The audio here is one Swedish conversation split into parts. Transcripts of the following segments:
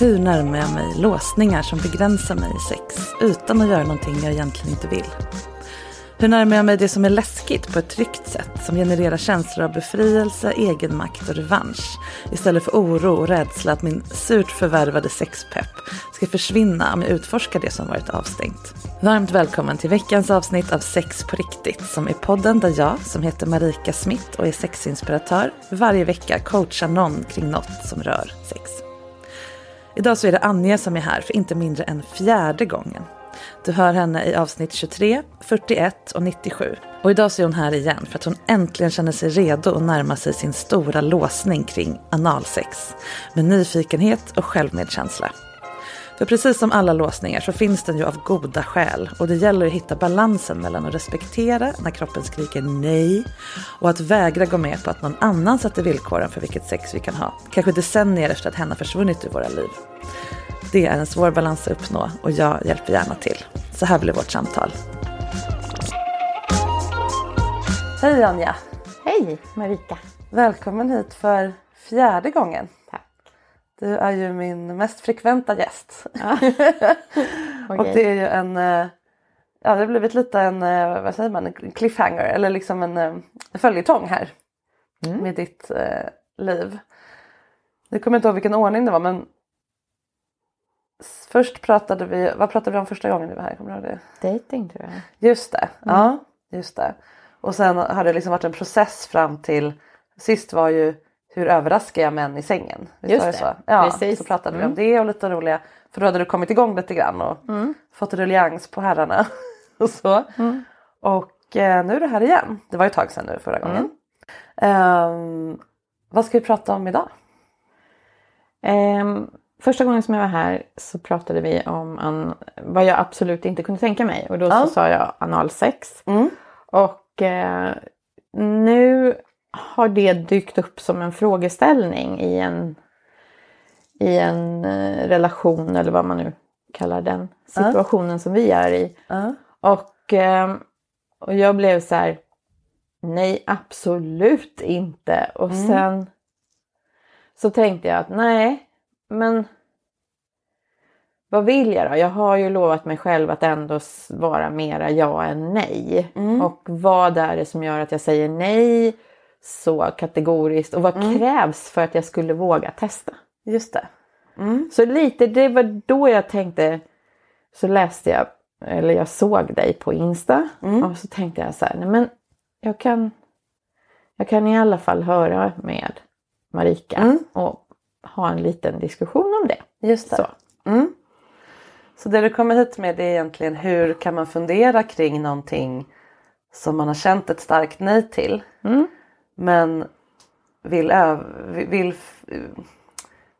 Hur närmar jag mig låsningar som begränsar mig i sex utan att göra någonting jag egentligen inte vill? Hur närmar jag mig det som är läskigt på ett tryggt sätt som genererar känslor av befrielse, egenmakt och revansch istället för oro och rädsla att min surt förvärvade sexpepp ska försvinna om jag utforskar det som varit avstängt. Varmt välkommen till veckans avsnitt av Sex på riktigt som är podden där jag, som heter Marika Smith och är sexinspiratör, varje vecka coachar någon kring något som rör sex. Idag så är det Anja som är här för inte mindre än fjärde gången. Du hör henne i avsnitt 23, 41 och 97. Och idag så är hon här igen för att hon äntligen känner sig redo att närma sig sin stora låsning kring analsex. Med nyfikenhet och självmedkänsla. För precis som alla låsningar så finns den ju av goda skäl och det gäller att hitta balansen mellan att respektera när kroppen skriker nej och att vägra gå med på att någon annan sätter villkoren för vilket sex vi kan ha. Kanske decennier efter att hen har försvunnit ur våra liv. Det är en svår balans att uppnå och jag hjälper gärna till. Så här blir vårt samtal. Hej Anja! Hej Marika! Välkommen hit för fjärde gången. Du är ju min mest frekventa gäst. Ja. Och Okej. det är ju en, eh, ja det har blivit lite en, eh, vad säger man, en cliffhanger eller liksom en, eh, en följetong här. Mm. Med ditt eh, liv. Nu kommer jag inte ihåg vilken ordning det var men Först pratade vi, vad pratade vi om första gången du var här? Kommer du ihåg det? Dating tror jag. Just det, ja just det. Och sen har det liksom varit en process fram till Sist var ju hur överraskar jag män i sängen? Visst Just det, Så? Ja, precis. så pratade vi Mm. om det och lite roliga för då hade du kommit igång lite grann och fått ruljans på herrarna och så. Mm. Och eh, nu är du här igen. Det var ju ett tag sedan nu förra gången. Ehm, vad ska vi prata om idag? Ehm, första gången som jag var här så pratade vi om an, vad jag absolut inte kunde tänka mig. Och då så sa jag analsex. Mm. Och eh, nu har det dykt upp som en frågeställning i en, i en eh, relation eller vad man nu kallar den situationen som vi är i. Ja. Och, eh, och jag blev så här, nej absolut inte. Och Mm. sen så tänkte jag att nej, men vad vill jag då? Jag har ju lovat mig själv att ändå vara mera ja än nej. Mm. Och vad är det som gör att jag säger nej så kategoriskt? Och vad Mm. krävs för att jag skulle våga testa? Just det. Mm. Så lite, det var då jag tänkte, så läste jag, eller jag såg dig på Insta Mm. och så tänkte jag så här, nej men jag kan, jag kan i alla fall höra med Marika Mm. och ha en liten diskussion om det. Just det. Så. Mm. Så det du kommer hit med är egentligen hur kan man fundera kring någonting som man har känt ett starkt nej till. Mm. Men vill, vill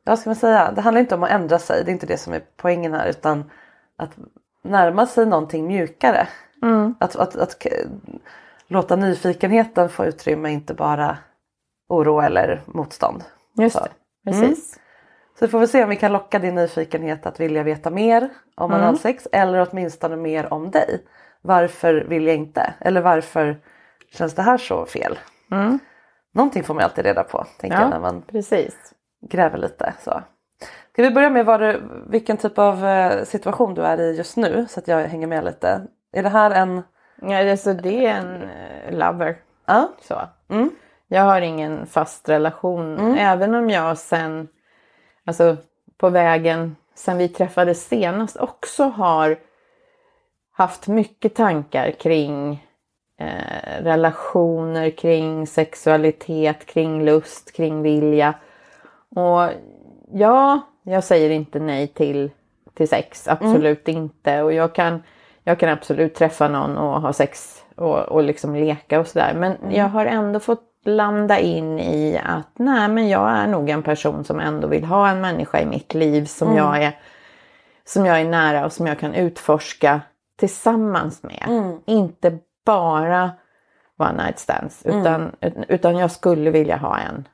ja, ska man säga, det handlar inte om att ändra sig, det är inte det som är poängen här utan att närma sig någonting mjukare. Mm. Att, att, att låta nyfikenheten få utrymme, inte bara oro eller motstånd. Just Så. det, precis. Så vi får väl se om vi kan locka din nyfikenhet att vilja veta mer om Mm. analsex eller åtminstone mer om dig. Varför vill jag inte? Eller varför känns det här så fel? Mm. Någonting får man alltid reda på tänker Ja. jag när man Precis. gräver lite. Så. Ska vi börja med vad du, vilken typ av eh, situation du är i just nu så att jag hänger med lite. Är det här en... Ja, alltså det är en eh, lover. Ja. Så. Mm. Jag har ingen fast relation. Även om jag sen, alltså på vägen, sen vi träffades senast också har haft mycket tankar kring eh, relationer, kring sexualitet, kring lust, kring vilja. Och ja, jag säger inte nej till, till sex, absolut inte. Och jag kan, jag kan absolut träffa någon och ha sex och, och liksom leka och sådär. Men jag har ändå fått landa in i att nej men jag är nog en person som ändå vill ha en människa i mitt liv som jag är som jag är nära och som jag kan utforska tillsammans med. Inte bara one night stands utan, utan jag skulle vilja ha en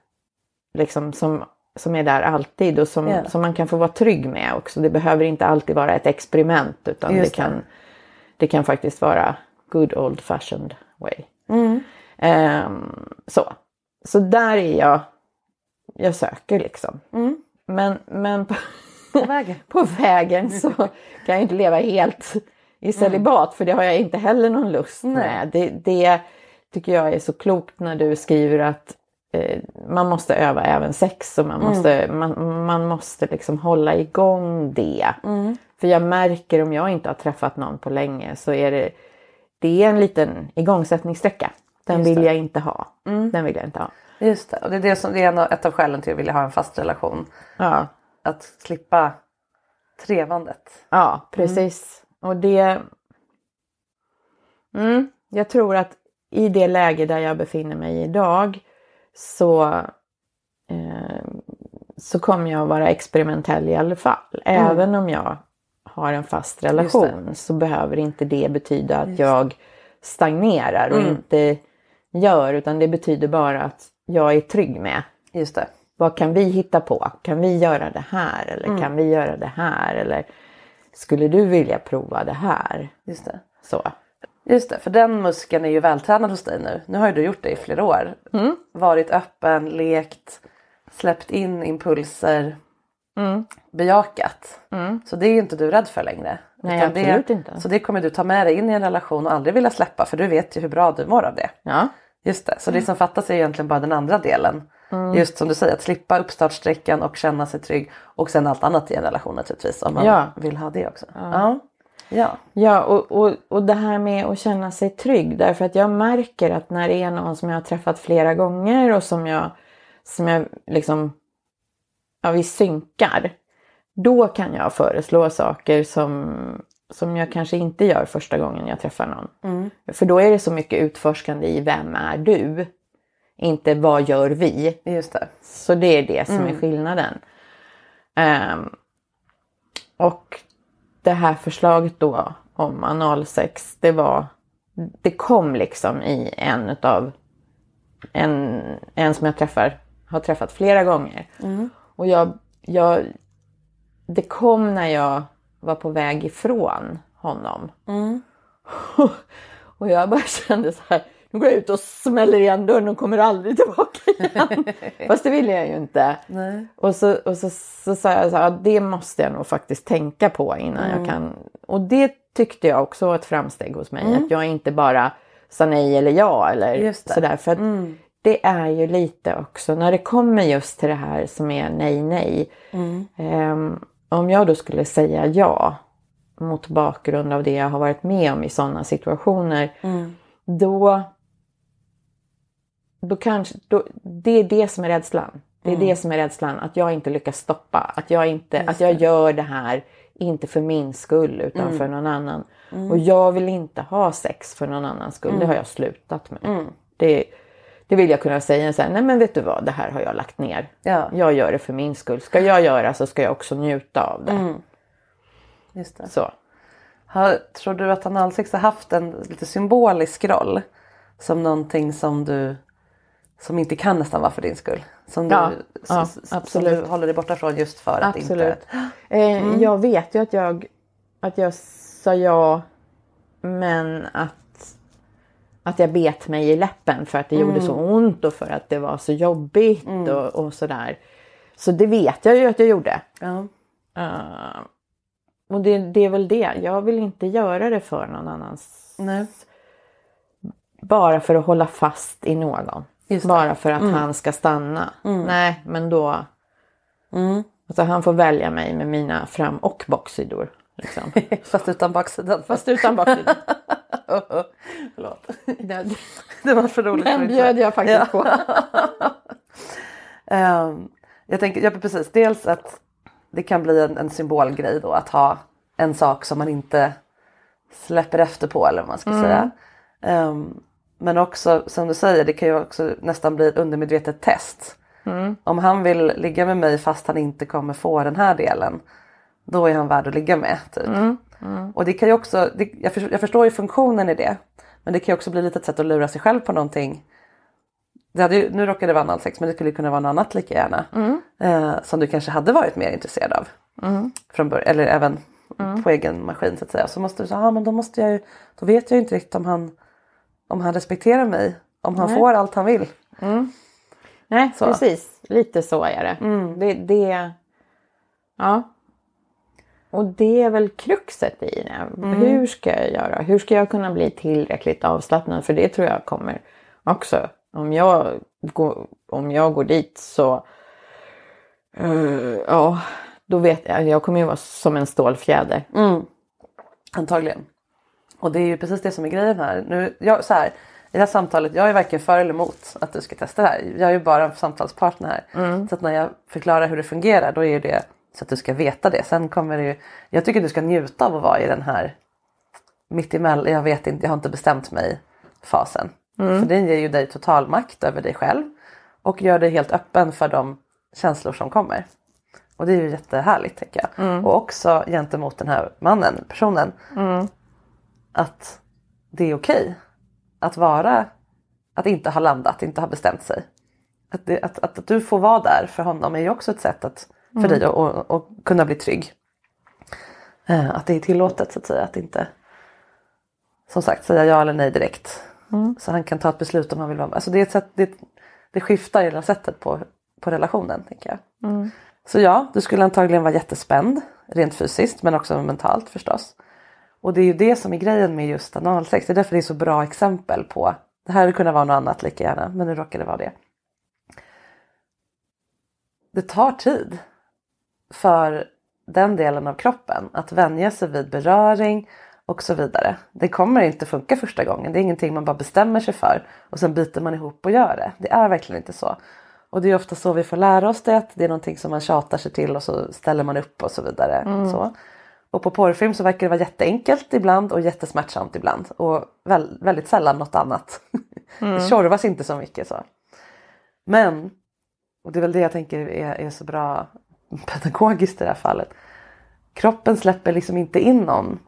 liksom som, som är där alltid och som, Ja. som man kan få vara trygg med också. Det behöver inte alltid vara ett experiment utan det det. kan, det kan faktiskt vara good old fashioned way. Mm. Ehm, så. så där är jag, jag söker liksom. Mm. Men, men på, På vägen. på vägen så kan jag inte leva helt i celibat för det har jag inte heller någon lust med. Det, det tycker jag är så klokt när du skriver att eh, man måste öva även sex och man måste, man, man måste liksom hålla igång det. För jag märker om jag inte har träffat någon på länge så är det, det är en liten igångsättningssträcka. Den vill jag inte ha. Den vill jag inte ha. Just det, och det är, det som, det är ett av skälen till att vilja ha en fast relation. Ja. Att slippa trevandet. Ja, precis. Och det... Mm, jag tror att i det läge där jag befinner mig idag så, eh, så kommer jag vara experimentell i alla fall. Även om jag har en fast relation så behöver inte det betyda att jag stagnerar och inte gör utan det betyder bara att jag är trygg med Just det. vad kan vi hitta på? Kan vi göra det här? Eller kan vi göra det här? Eller skulle du vilja prova det här? Just det. Så. Just det, för den muskeln är ju vältränad hos dig nu. Nu har ju du gjort det i flera år. Mm. Varit öppen, lekt, släppt in impulser, Mm. bejakat. Så det är inte du rädd för längre. Nej, Utan absolut det, inte. Så det kommer du ta med dig in i en relation och aldrig vilja släppa för du vet ju hur bra du mår av det. Ja. Just det, så det som fattas är egentligen bara den andra delen. Just som du säger, att slippa uppstartsträckan och känna sig trygg. Och sen allt annat i en relation naturligtvis om man Ja. vill ha det också. Ja. Ja. Ja, och, och, och det här med att känna sig trygg. Därför att jag märker att när det är någon som jag har träffat flera gånger och som jag, som jag liksom, ja vi synkar. Då kan jag föreslå saker som, som jag kanske inte gör första gången jag träffar någon. För då är det så mycket utforskande i vem är du? Inte vad gör vi? Just det. Så det är det som är skillnaden. Ehm, och det här förslaget då om analsex, det var, det kom liksom i en utav, en, en som jag träffar, har träffat flera gånger. Och jag, jag, det kom när jag var på väg ifrån honom. och jag bara kände så här, nu går jag ut och smäller igen dörren och kommer aldrig tillbaka igen. Fast det ville jag ju inte. Nej. Och så, och så, så sa jag så här, "Ja, det måste jag nog faktiskt tänka på innan jag kan. Och det tyckte jag också var ett framsteg hos mig. Att jag inte bara sa nej eller ja eller sådär. För att det är ju lite också när det kommer just till det här som är nej nej. Ehm, om jag då skulle säga ja mot bakgrund av det jag har varit med om i sådana situationer. Då då kanske, då, det är det som är rädslan. Det är det som är rädslan, att jag inte lyckas stoppa. Att jag, inte, att jag gör det här, inte för min skull utan för någon annan. Och jag vill inte ha sex för någon annans skull, det har jag slutat med. Det, det vill jag kunna säga så här, nej men vet du vad, det här har jag lagt ner. Ja. Jag gör det för min skull. Ska jag göra så ska jag också njuta av det. Just det. Så. Har, tror du att analsex har haft en lite symbolisk roll? Som någonting som du som inte kan nästan vara för din skull? Som Ja, du, ja. Som du håller dig borta från just för att Absolut. inte... Eh, Jag vet ju att jag, att jag sa ja men att, att jag bet mig i läppen för att det gjorde så ont och för att det var så jobbigt och, och sådär. Så det vet jag ju att jag gjorde. Ja. Eh, och det, det är väl det. Jag vill inte göra det för någon annans. Nej. Bara för att hålla fast i någon. Det. Bara för att han ska stanna. Nej, men då... Alltså han får välja mig med mina fram och baksidor. Liksom. Fast utan baksidan. Fast utan baksidan. Förlåt. Den, Det var för roligt. den bjöd jag faktiskt på. Ehm, jag tänker, ja precis, dels att det kan bli en, en symbolgrej då att ha en sak som man inte släpper efter på eller vad man ska säga. Ehm, men också som du säger, det kan ju också nästan bli ett undermedvetet test. Om han vill ligga med mig fast han inte kommer få den här delen. Då är han värd att ligga med. Typ. Och det kan ju också, det, jag, förstår, jag förstår ju funktionen i det. Men det kan ju också bli lite ett sätt att lura sig själv på någonting det hade ju, nu råkade det vara analsex men det skulle kunna vara något annat lika gärna. Eh, som du kanske hade varit mer intresserad av. Från början, eller även på egen maskin så att säga. Så måste du säga, ah, men då måste jag ju, då vet jag ju inte riktigt om han, om han respekterar mig. Om han får allt han vill. Nej, Så. precis. Lite så är det. det. Det... Ja. Och det är väl kruxet i det. Hur ska jag göra? Hur ska jag kunna bli tillräckligt avslappnad? För det tror jag kommer också. Om jag går, om jag går dit så... eh, ja, då vet jag. Jag kommer ju vara som en stålfjäder. Antagligen. Och det är ju precis det som är grejen här. Nu, jag, så här I det här samtalet, jag är varken för eller emot att du ska testa det här. Jag är ju bara en samtalspartner här. Så att när jag förklarar hur det fungerar då är det så att du ska veta det. Sen kommer det ju, jag tycker du ska njuta av att vara i den här mittemellan, jag vet inte, jag har inte bestämt mig fasen. För den ger ju dig total makt över dig själv och gör dig helt öppen för de känslor som kommer. Och det är ju jättehärligt tänker jag. Och också gentemot den här mannen, personen. Att det är okej att vara, att inte ha landat, inte ha bestämt sig. Att, det, att, att, att du får vara där för honom är ju också ett sätt att, för dig att, att, att kunna bli trygg. Eh, Att det är tillåtet så att säga. Att inte som sagt säga ja eller nej direkt. Så han kan ta ett beslut om han vill vara med. Alltså det, är ett sätt, det, det skiftar hela sättet på, på relationen. tänker jag. Så ja, du skulle antagligen vara jättespänd rent fysiskt men också mentalt förstås. Och det är ju det som är grejen med just analsex. Det är därför det är så bra exempel på. Det här hade kunnat vara något annat lika gärna men nu råkar det vara det. Det tar tid för den delen av kroppen att vänja sig vid beröring och så vidare. Det kommer inte funka första gången. Det är ingenting man bara bestämmer sig för och sen biter man ihop och gör det. Det är verkligen inte så. Och det är ofta så vi får lära oss det. Att det är någonting som man tjatar sig till och så ställer man upp och så vidare. Så. Och på porrfilm så verkar det vara jätteenkelt ibland och jättesmärtsamt ibland. Och väl, väldigt sällan något annat. det tjorvas inte så mycket så. Men, och det är väl det jag tänker är, är så bra pedagogiskt i det här fallet. Kroppen släpper liksom inte in någon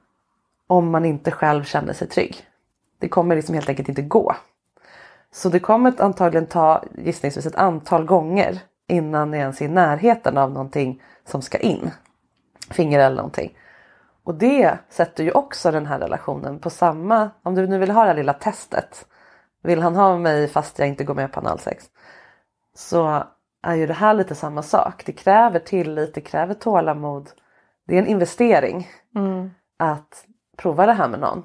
om man inte själv känner sig trygg. Det kommer liksom helt enkelt inte gå. Så det kommer antagligen ta gissningsvis ett antal gånger innan det ens är i närheten av någonting som ska in. Finger eller någonting. Och det sätter ju också den här relationen på samma, om du nu vill ha det här lilla testet. Vill han ha mig fast jag inte går med på analsex? Så är ju det här lite samma sak. Det kräver tillit, det kräver tålamod. Det är en investering att prova det här med någon.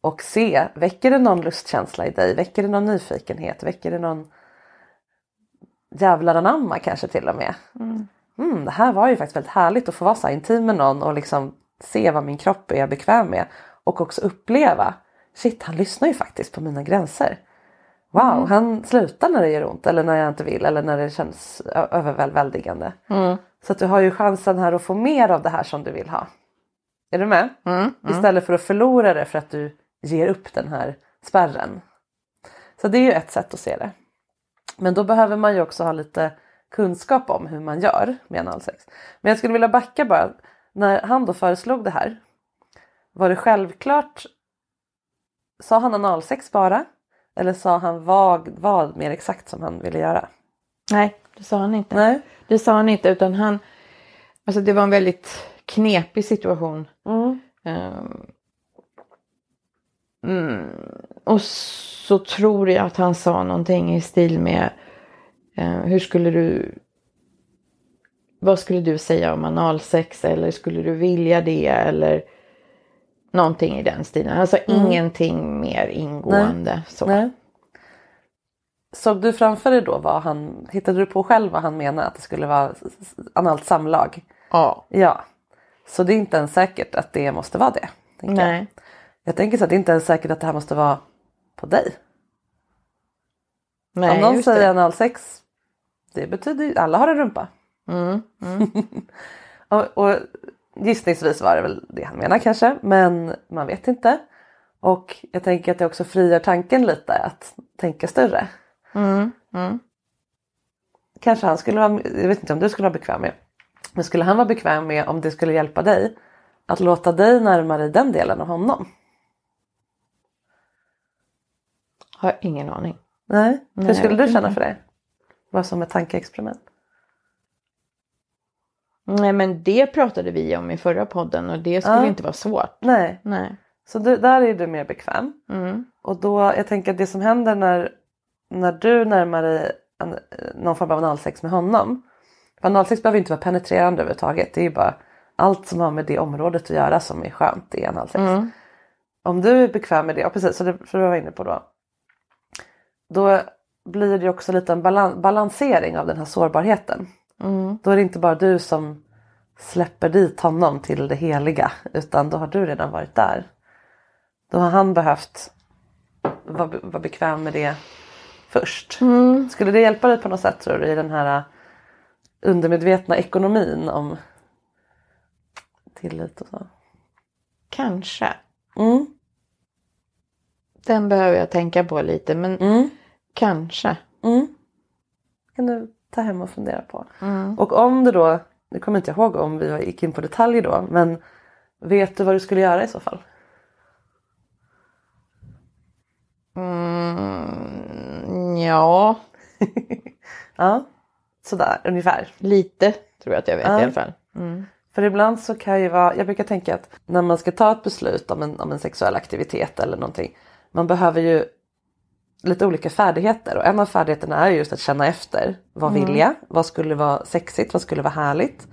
Och se, väcker det någon lustkänsla i dig? Väcker det någon nyfikenhet? Väcker det någon jävlar anamma kanske till och med? Mm, det här var ju faktiskt väldigt härligt att få vara så intim med någon och liksom se vad min kropp är bekväm med. Och också uppleva, shit han lyssnar ju faktiskt på mina gränser. Wow, han slutar när det gör ont eller när jag inte vill eller när det känns överväldigande. Så att du har ju chansen här att få mer av det här som du vill ha. Är du med? Istället för att förlora det för att du ger upp den här spärren. Så det är ju ett sätt att se det. Men då behöver man ju också ha lite kunskap om hur man gör med analsex. Men jag skulle vilja backa bara. När han då föreslog det här. Var det självklart? Sa han analsex bara? Eller sa han vad, vad mer exakt som han ville göra? Nej, det sa han inte. Nej. Det sa han inte utan han, alltså det var en väldigt knepig situation. Mm. Mm. Och så tror jag att han sa någonting i stil med eh, hur skulle du vad skulle du säga om analsex eller skulle du vilja det eller någonting i den stilen. Alltså ingenting mer ingående. Så. Nej. Såg du framför dig då vad han, hittade du på själv vad han menade att det skulle vara analt samlag? Ja. Ja. Så det är inte ens säkert att det måste vara det. tänker Jag. Nej. jag tänker så att det inte ens säkert att det här måste vara på dig. Nej, Om någon säger det. analsex, det betyder ju alla har en rumpa. Mm. och, och gissningsvis var det väl det han menar kanske, men man vet inte. Och jag tänker att det också frigör tanken lite att tänka större. Mm. Mm. Kanske han skulle vara, jag vet inte om du skulle vara bekväm med, men skulle han vara bekväm med om det skulle hjälpa dig att låta dig närma dig den delen av honom? Har ingen aning. Nej, hur skulle du känna för det? Bara som ett tankeexperiment. Nej men det pratade vi om i förra podden och det skulle Ja. inte vara svårt. Nej, Nej. så du, där är du mer bekväm. Mm. Och då, jag tänker att det som händer när, när du närmar dig en, någon form av analsex med honom. För analsex behöver inte vara penetrerande överhuvudtaget. Det är ju bara allt som har med det området att göra som är skönt i analsex. Mm. Om du är bekväm med det, ja precis, så det för det var inne på då. Då blir det också lite en balan, balansering av den här sårbarheten. Mm. Då är det inte bara du som släpper dit honom till det heliga utan då har du redan varit där. Då har han behövt vara, vara bekväm med det först. Mm. Skulle det hjälpa dig på något sätt tror du i den här undermedvetna ekonomin om tillit och så? Kanske. Mm. Den behöver jag tänka på lite men Mm. kanske. Mm. kan du ta hem och fundera på. Mm. Och om du då, nu kommer inte jag ihåg om vi gick in på detaljer då, men vet du vad du skulle göra i så fall? Mm, ja, Ja, sådär ungefär. lite tror jag att jag vet Ja. i alla fall. Mm. För ibland så kan ju vara, jag brukar tänka att när man ska ta ett beslut om en, om en sexuell aktivitet eller någonting. Man behöver ju lite olika färdigheter och en av färdigheterna är just att känna efter. Vad vill jag? Vad skulle vara sexigt? Vad skulle vara härligt?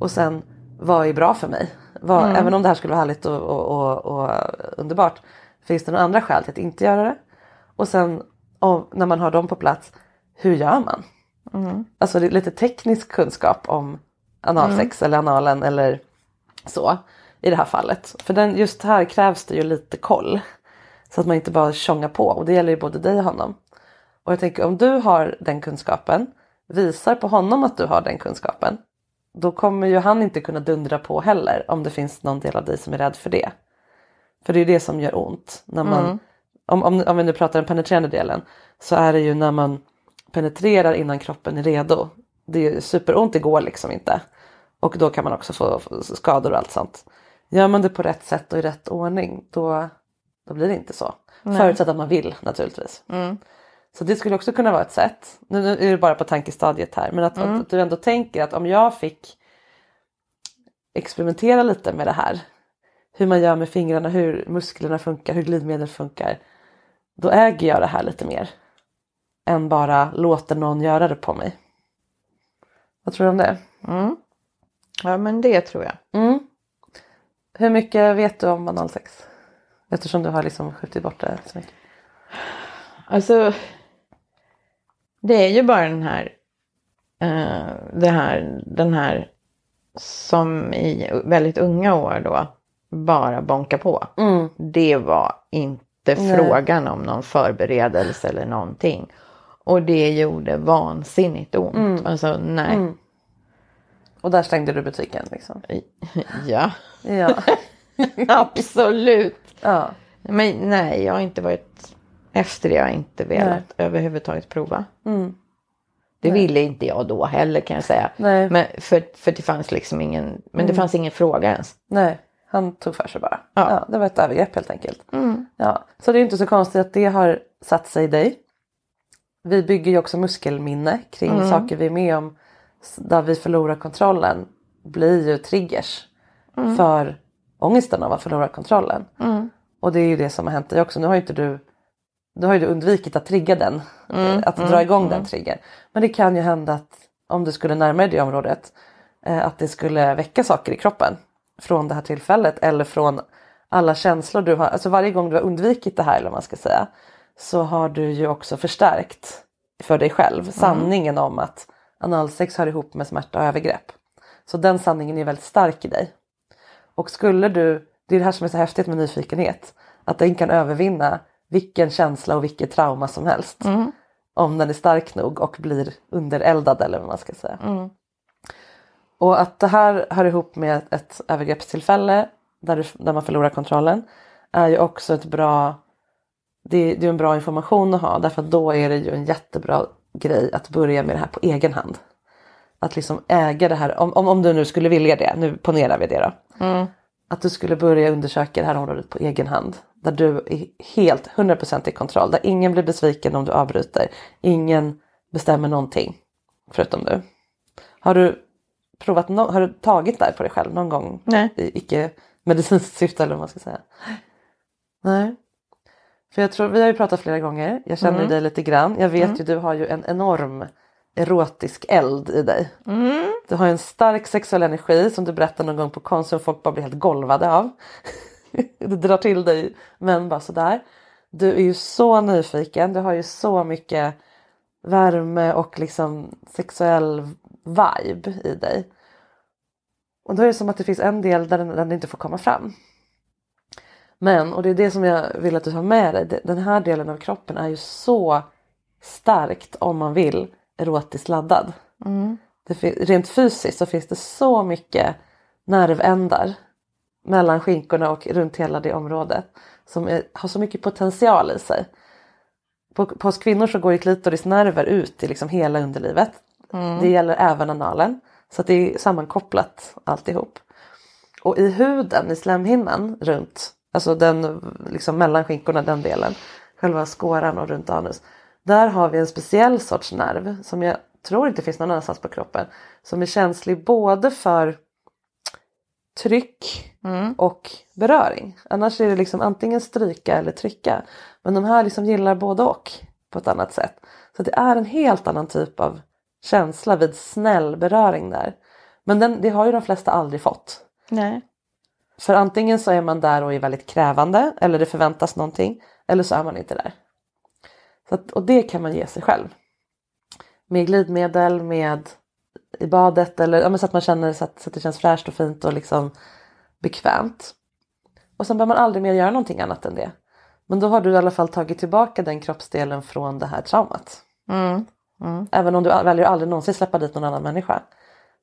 Och sen vad är bra för mig? Vad, Även om det här skulle vara härligt och, och, och, och underbart. Finns det några andra skäl till att inte göra det? Och sen och när man har dem på plats, hur gör man? Alltså det är lite teknisk kunskap om analsex eller analen eller så i det här fallet. För den, just här krävs det ju lite koll. Så att man inte bara tjongar på och det gäller ju både dig och honom. Och jag tänker om du har den kunskapen, visar på honom att du har den kunskapen. Då kommer ju han inte kunna dundra på heller om det finns någon del av dig som är rädd för det. För det är det som gör ont. När man, om, om, om vi nu pratar den penetrerande delen så är det ju när man penetrerar innan kroppen är redo. Det är ju superont, det går liksom inte. Och då kan man också få skador och allt sånt. Gör man det på rätt sätt och i rätt ordning då, då blir det inte så. Förutsatt att man vill naturligtvis. Så det skulle också kunna vara ett sätt. Nu, nu är det bara på tankestadiet här. Men att, att, att du ändå tänker att om jag fick experimentera lite med det här. Hur man gör med fingrarna, hur musklerna funkar, hur glidmedel funkar. Då äger jag det här lite mer. Än bara låter någon göra det på mig. Vad tror du om det? Mm. Ja men det tror jag. Mm. Hur mycket vet du om analsex? Eftersom du har liksom skjutit bort det så mycket. Alltså. Det är ju bara den här. Eh, det här den här. Som i väldigt unga år då. Bara bonka på. Mm. Det var inte Nej. frågan om någon förberedelse eller någonting. Och det gjorde vansinnigt ont. Alltså nej. Mm. Och där stängde du butiken liksom? Ja, Ja. absolut. Ja. Men nej, jag har inte varit efter det. Jag har inte velat överhuvudtaget prova. Mm. Det ville inte jag då heller kan jag säga. Nej. Men för, för det fanns liksom ingen, men det fanns ingen fråga ens. Nej. han tog för sig bara. Ja. Ja. det var ett övergrepp helt enkelt. Mm. Ja. Så det är inte så konstigt att det har satt sig i dig. Vi bygger ju också muskelminne kring Mm. saker vi är med om där vi förlorar kontrollen blir ju triggers Mm. för ångesten av att förlora kontrollen. Och det är ju det som har hänt dig också. Nu har ju inte du, du har ju undvikit att trigga den, Mm. eh, att dra igång den triggern. Men det kan ju hända att om du skulle närma dig det området eh, att det skulle väcka saker i kroppen från det här tillfället eller från alla känslor du har. Alltså varje gång du har undvikit det här eller vad man ska säga så har du ju också förstärkt för dig själv sanningen om att analsex hör ihop med smärta och övergrepp. Så den sanningen är väldigt stark i dig. Och skulle du, det är det här som är så häftigt med nyfikenhet, att den kan övervinna vilken känsla och vilket trauma som helst. Om den är stark nog och blir undereldad eller vad man ska säga. Och att det här hör ihop med ett övergreppstillfälle där, du, där man förlorar kontrollen är ju också ett bra, det, det är en bra information att ha därför att då är det ju en jättebra grej att börja med det här på egen hand. Att liksom äga det här, om, om, om du nu skulle vilja det, nu ponerar vi det då. Att du skulle börja undersöka det här området på egen hand. Där du är helt 100% i kontroll. Där ingen blir besviken om du avbryter. Ingen bestämmer någonting. Förutom du. Har du provat, no- har du tagit där på dig själv någon gång? Nej. I icke medicinskt syfte eller vad man ska säga. Nej. För jag tror, vi har ju pratat flera gånger. Jag känner ju dig lite grann. Jag vet ju du har ju en enorm erotisk eld i dig. Du har en stark sexuell energi som du berättar någon gång på Konsum. Folk bara blir helt golvade av. du drar till dig män bara sådär. Du är ju så nyfiken. Du har ju så mycket värme och liksom sexuell vibe i dig. Och då är det som att det finns en del där den, där den inte får komma fram. Men, och det är det som jag vill att du har med dig, det- den här delen av kroppen är ju så starkt om man vill erotiskt laddad. Fin- rent fysiskt så finns det så mycket nervändar mellan skinkorna och runt hela det området som är, har så mycket potential i sig. På, på oss kvinnor så går ju klitorisnerver ut i liksom hela underlivet. Det gäller även analen. Så att det är sammankopplat alltihop. Och i huden, i slemhinnan runt, alltså den liksom mellan skinkorna, den delen, själva skåran och runt anus. Där har vi en speciell sorts nerv som jag tror inte finns någon annanstans på kroppen. Som är känslig både för tryck och beröring. Annars är det liksom antingen stryka eller trycka. Men de här liksom gillar både och på ett annat sätt. Så det är en helt annan typ av känsla vid snäll beröring där. Men den, det har ju de flesta aldrig fått. Nej. För antingen så är man där och är väldigt krävande eller det förväntas någonting eller så är man inte där. Så att, och det kan man ge sig själv. Med glidmedel, med i badet eller ja, så att man känner så att, så att det känns fräscht och fint och liksom bekvämt. Och sen behöver man aldrig mer göra någonting annat än det. Men då har du i alla fall tagit tillbaka den kroppsdelen från det här traumat. Även om du väljer att aldrig någonsin släppa dit någon annan människa.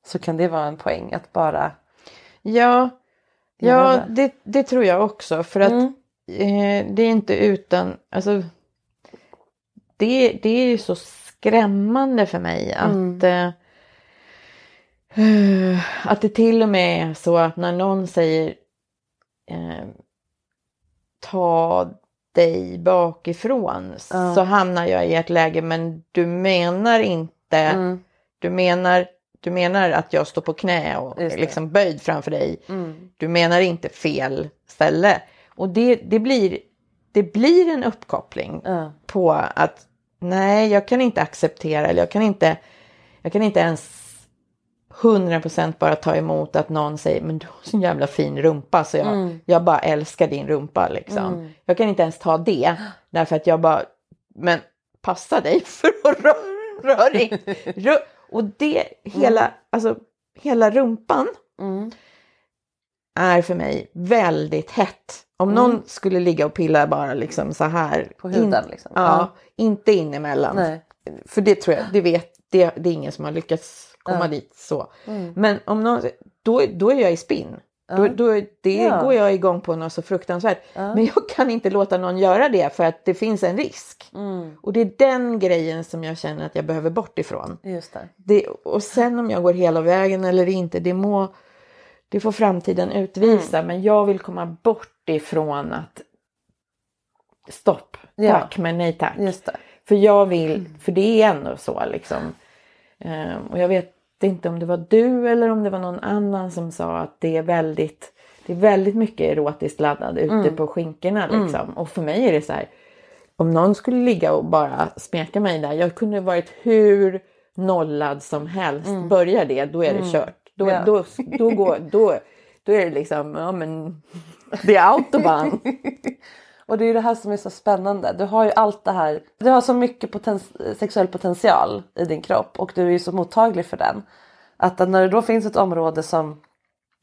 Så kan det vara en poäng att bara Ja, ja det. det, det tror jag också. För att Mm. eh, det är inte utan... Alltså, det, det är ju så skrämmande för mig att... Mm. Eh, att det till och med är så att när någon säger eh, ta dig bakifrån Ja. så hamnar jag i ett läge men du menar inte Mm. du menar, du menar att jag står på knä och det. liksom böjd framför dig. Mm. Du menar inte fel ställe. Och det, det, blir, det blir en uppkoppling Ja. på att nej, jag kan inte acceptera eller jag kan inte, jag kan inte ens 100% bara ta emot att någon säger men du har så jävla fin rumpa så jag, Mm. jag bara älskar din rumpa liksom. Jag kan inte ens ta det därför att jag bara, men passa dig för att röra rör. Rö- och det, hela, alltså hela rumpan Mm. är för mig väldigt hett. Om någon skulle ligga och pilla bara liksom så här. På huden liksom. Ja, Ja. inte in emellan. Nej. För det tror jag, det vet, det, det är ingen som har lyckats komma Ja. Mm. dit så. Men om någon, då, då är jag i spinn. Då, då, det Ja. går jag igång på något så fruktansvärt. Men jag kan inte låta någon göra det för att det finns en risk. Mm. Och det är den grejen som jag känner att jag behöver bort ifrån. Just det. Det, och sen om jag går hela vägen eller inte, det må, det får framtiden utvisa. Men jag vill komma bort ifrån att stopp, Ja. tack men nej tack. För jag vill, för det är ändå så liksom. Ehm, och jag vet inte om det var du eller om det var någon annan som sa att det är väldigt, det är väldigt mycket erotiskt laddad ute på skinkorna liksom. Och för mig är det så här, om någon skulle ligga och bara smeka mig där, jag kunde varit hur nollad som helst. Börjar det, då är det kört. Då, Ja. då, då, går, då, då är det liksom, ja men det är autobahn. Och det är ju det här som är så spännande. Du har ju allt det här. Du har så mycket poten- sexuell potential i din kropp och du är ju så mottaglig för den. Att när det då finns ett område som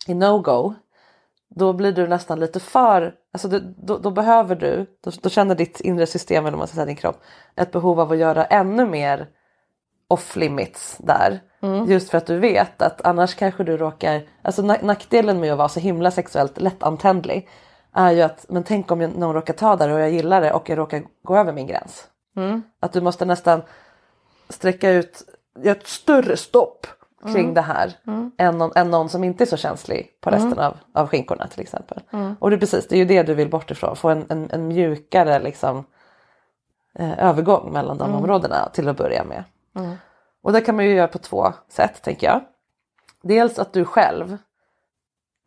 är no-go. Då blir du nästan lite för, alltså du, då, då behöver du, då, då känner ditt inre system eller man ska säga din kropp ett behov av att göra ännu mer off limits där. Just för att du vet att annars kanske du råkar, alltså nack- nackdelen med att vara så himla sexuellt lättantändlig är ju att men tänk om jag, någon råkar ta där och jag gillar det och jag råkar gå över min gräns. Att du måste nästan sträcka ut, göra ett större stopp kring det här än, någon, än någon som inte är så känslig på resten av, av skinkorna till exempel. Och det är precis, det är ju det du vill bort ifrån, få en, en, en mjukare liksom, eh, övergång mellan de områdena till att börja med. Och det kan man ju göra på två sätt tänker jag. Dels att du själv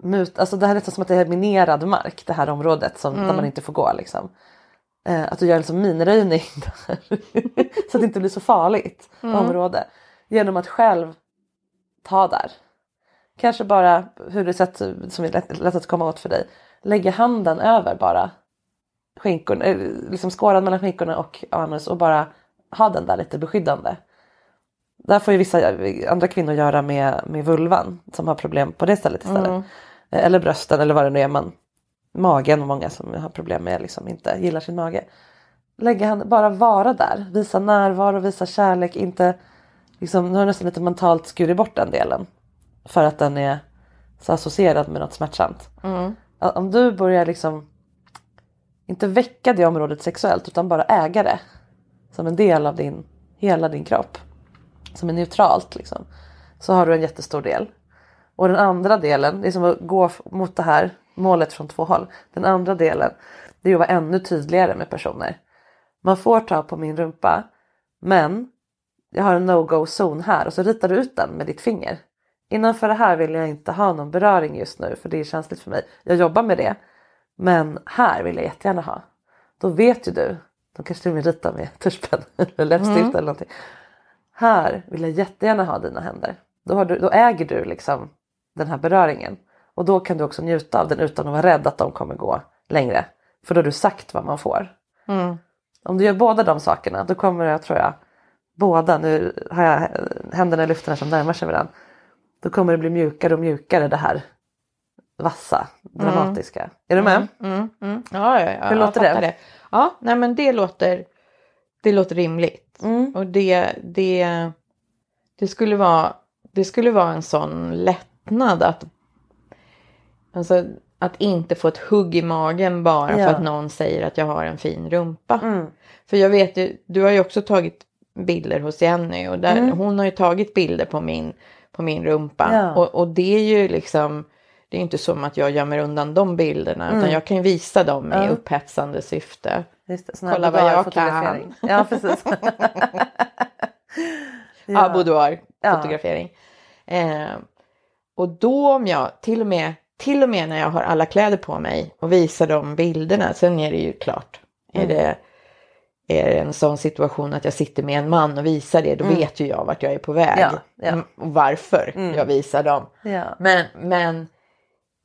mut, alltså det här är nästan som att det är minerad mark det här området som, där man inte får gå liksom. Eh, att du gör en sån minröjning där. så att det inte blir så farligt område. Genom att själv ta där. Kanske bara hur det sätt som är lätt, lätt att komma åt för dig. Lägga handen över bara skinkorna, eh, liksom skåran mellan skinkorna och anus och bara ha den där lite beskyddande. Där får ju vissa andra kvinnor göra med, med vulvan som har problem på det stället istället. Eh, Eller brösten eller vad det nu är man magen och många som har problem med liksom inte gillar sin mage. Lägga handen, bara vara där, visa närvaro, visa kärlek, inte liksom, nu har jag nästan lite mentalt skurit bort den delen. För att den är så associerad med något smärtsamt. Att Om du börjar liksom inte väcka det området sexuellt utan bara äga det som en del av din, hela din kropp. Som är neutralt liksom. Så har du en jättestor del. Och den andra delen, det är som att gå mot det här målet från två håll. Den andra delen, det är att vara ännu tydligare med personer. Man får ta på min rumpa, men jag har en no-go zon här och så ritar du ut den med ditt finger. Innanför det här vill jag inte ha någon beröring just nu för det är känsligt för mig. Jag jobbar med det. Men här vill jag jättegärna ha. Då vet ju du, de kanske till och med ritar med tuschpenna eller läppstift eller någonting. Här vill jag jättegärna ha dina händer. Då, du, då äger du liksom den här beröringen. Och då kan du också njuta av den utan att vara rädd att de kommer gå längre. För då har du sagt vad man får. Om du gör båda de sakerna då kommer jag tror jag båda, nu har jag händerna i luften här som närmar sig varandra. Då kommer det bli mjukare och mjukare det här vassa, dramatiska. Är du med? Mm, mm. Ja, ja, ja, Hur låter fattar det? Ja, nej men det låter, det låter rimligt. Mm. Och det, det, det, skulle vara, det skulle vara en sån lättnad att, alltså, att inte få ett hugg i magen bara Ja. för att någon säger att jag har en fin rumpa. Mm. För jag vet ju, du har ju också tagit bilder hos Jenny och där, Mm. hon har ju tagit bilder på min, på min rumpa. Ja. Och, och det är ju liksom, det är inte som att jag gömmer undan de bilderna utan jag kan visa dem i Mm. Ja. upphetsande syfte. Just det, Kolla vad jag boudoir-fotografering. Ja precis. Ja, boudoir Ja. fotografering. Eh, och då om jag till och med till och med när jag har alla kläder på mig och visar de bilderna, sen är det ju klart. Mm. Är, det, är det en sån situation att jag sitter med en man och visar det, då vet ju jag vart jag är på väg. Mm. Ja, ja. Mm, Och varför jag visar dem. Ja. Men, men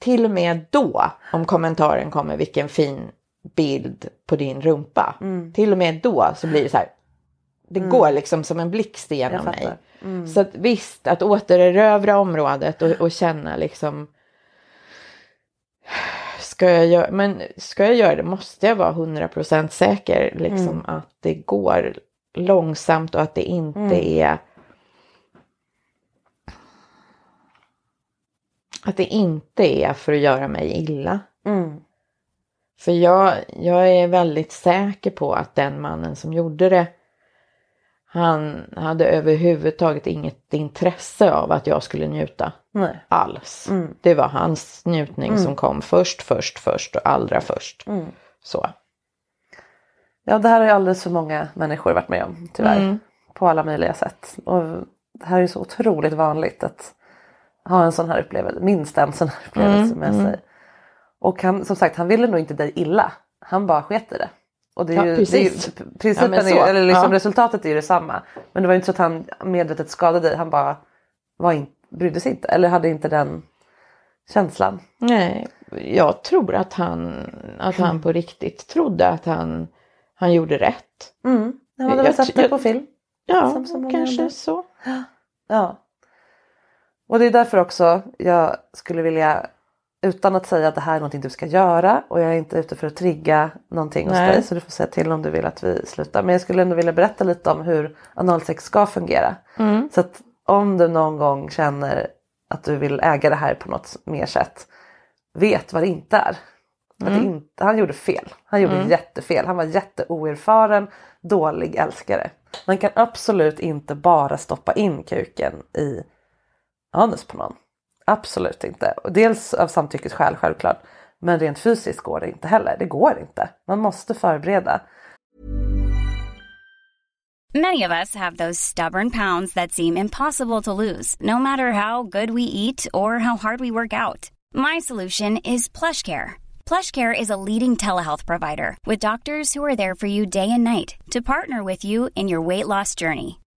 till och med då, om kommentaren kommer, vilken fin bild på din rumpa. Mm. Till och med då så blir det så här. Det går liksom som en blixt igenom mig. Mm. Så att visst, att återerövra området och, och känna liksom. Ska jag, göra, men ska jag göra det måste jag vara 100% säker liksom Mm. att det går långsamt och att det inte Mm. är att det inte är för att göra mig illa. Mm. För jag, jag är väldigt säker på att den mannen som gjorde det han hade överhuvudtaget inget intresse av att jag skulle njuta. Nej. alls. Mm. Det var hans njutning mm. som kom först, först, först och allra först. Mm. Så. Ja, det här har ju alldeles för många människor varit med om tyvärr. Mm. På alla möjliga sätt. Och det här är så otroligt vanligt att ha en sån här upplevelse, minst en sån här upplevelse med sig. Och han, som sagt, han ville nog inte dig illa. Han bara sket i det. Och det är ju, det är ju, principen ja, är, eller liksom ja. resultatet är ju detsamma. Men det var ju inte så att han medvetet skadade dig. Han bara var in, brydde sig inte eller hade inte den känslan. Nej, jag tror att han, att han på riktigt trodde att han, han gjorde rätt. Mm. Han hade väl sett det på film. Ja, som, som kanske så. Ja. Och det är därför också jag skulle vilja utan att säga att det här är någonting du ska göra och jag är inte ute för att trigga någonting Nej. hos dig så du får säga till om du vill att vi slutar. Men jag skulle ändå vilja berätta lite om hur analsex ska fungera. Mm. Så att om du någon gång känner att du vill äga det här på något mer sätt, vet vad det inte är. Mm. Att inte, han gjorde fel. Han gjorde mm. jättefel. Han var jätteoerfaren, dålig älskare. Man kan absolut inte bara stoppa in kuken i anus på någon. Absolut inte. Dels av samtyckesskäl självklart. Men rent fysiskt går det inte heller. Det går inte. Man måste förbereda. Many of us have those stubborn pounds that seem impossible to lose. No matter how good we eat or how hard we work out. My solution is plush care. PlushCare is a leading telehealth provider with doctors who are there for you day and night to partner with you in your weight loss journey.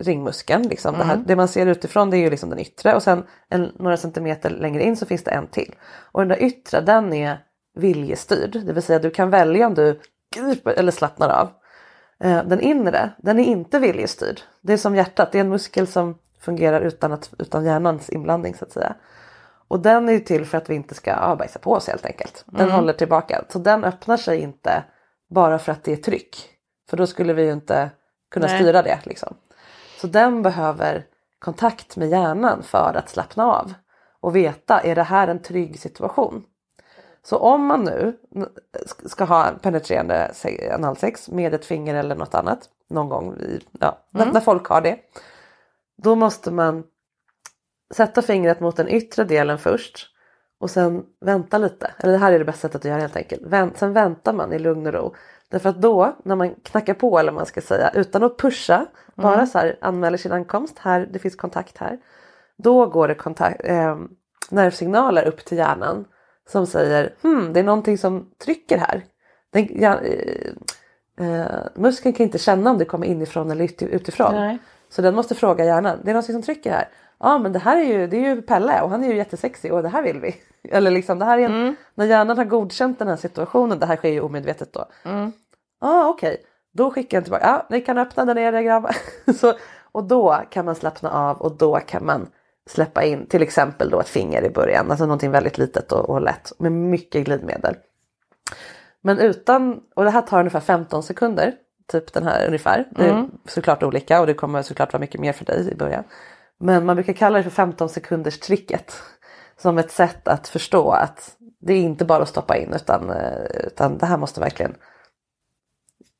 ringmuskeln. Liksom. Mm. Det, här, det, man ser utifrån det är ju liksom den yttre och sen en, några centimeter längre in så finns det en till. Och den där yttre den är viljestyrd, det vill säga du kan välja om du griper eller slappnar av. Eh, den inre den är inte viljestyrd. Det är som hjärtat, det är en muskel som fungerar utan, att, utan hjärnans inblandning så att säga. Och den är till för att vi inte ska ja, bajsa på oss helt enkelt. Den mm. håller tillbaka. Så den öppnar sig inte bara för att det är tryck. För då skulle vi ju inte kunna Nej. styra det. Liksom. Så den behöver kontakt med hjärnan för att slappna av och veta är det här en trygg situation. Så om man nu ska ha penetrerande analsex med ett finger eller något annat någon gång i, ja, mm. när folk har det. Då måste man sätta fingret mot den yttre delen först och sen vänta lite. Eller det här är det bästa sättet att göra helt enkelt. sen väntar man i lugn och ro. Därför att då när man knackar på eller man ska säga utan att pusha, mm. bara så här anmäler sin ankomst, här, det finns kontakt här. Då går det kontakt, eh, nervsignaler upp till hjärnan som säger hmm, det är någonting som trycker här. Den, ja, eh, eh, muskeln kan inte känna om det kommer inifrån eller uti- utifrån. Nej. Så den måste fråga hjärnan. Det är någon som trycker här. Ja men det här är ju, det är ju Pelle och han är ju jättesexig och det här vill vi. Eller liksom det här är en, när hjärnan har godkänt den här situationen, det här sker ju omedvetet då. Ja ah, okej, då skickar den tillbaka. Ja ni kan öppna där nere grabbar. Så, och då kan man slappna av och då kan man släppa in till exempel då ett finger i början. Alltså någonting väldigt litet och, och lätt med mycket glidmedel. Men utan, och det här tar ungefär 15 sekunder, typ den här ungefär. Det är såklart olika och det kommer såklart vara mycket mer för dig i början. Men man brukar kalla det för 15 sekunders tricket. Som ett sätt att förstå att det är inte bara att stoppa in utan, eh, utan det här måste verkligen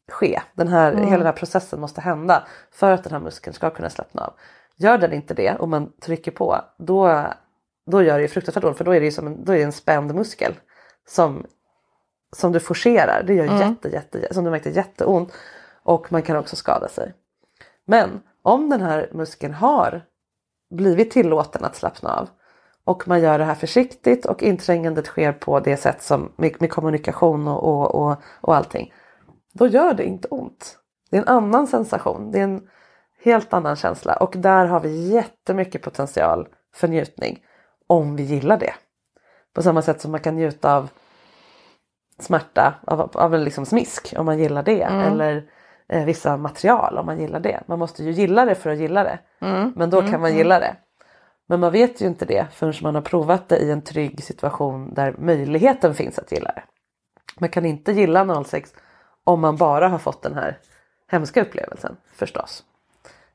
ske. Den här, Hela den här processen måste hända för att den här muskeln ska kunna slappna av. Gör den inte det och man trycker på då, då gör det ju fruktansvärt ont för då är det ju som en, då är en spänd muskel som, som du forcerar. Det gör jätte, jätte, som du märkte jätteont och man kan också skada sig. Men om den här muskeln har blivit tillåten att slappna av och man gör det här försiktigt och inträngandet sker på det sätt som med, med kommunikation och, och, och, och allting. Då gör det inte ont. Det är en annan sensation. Det är en helt annan känsla och där har vi jättemycket potential för njutning om vi gillar det. På samma sätt som man kan njuta av smärta av, av en liksom smisk om man gillar det eller eh, vissa material om man gillar det. Man måste ju gilla det för att gilla det. Men då kan man gilla det. Men man vet ju inte det förrän man har provat det i en trygg situation där möjligheten finns att gilla det. Man kan inte gilla 06 om man bara har fått den här hemska upplevelsen förstås.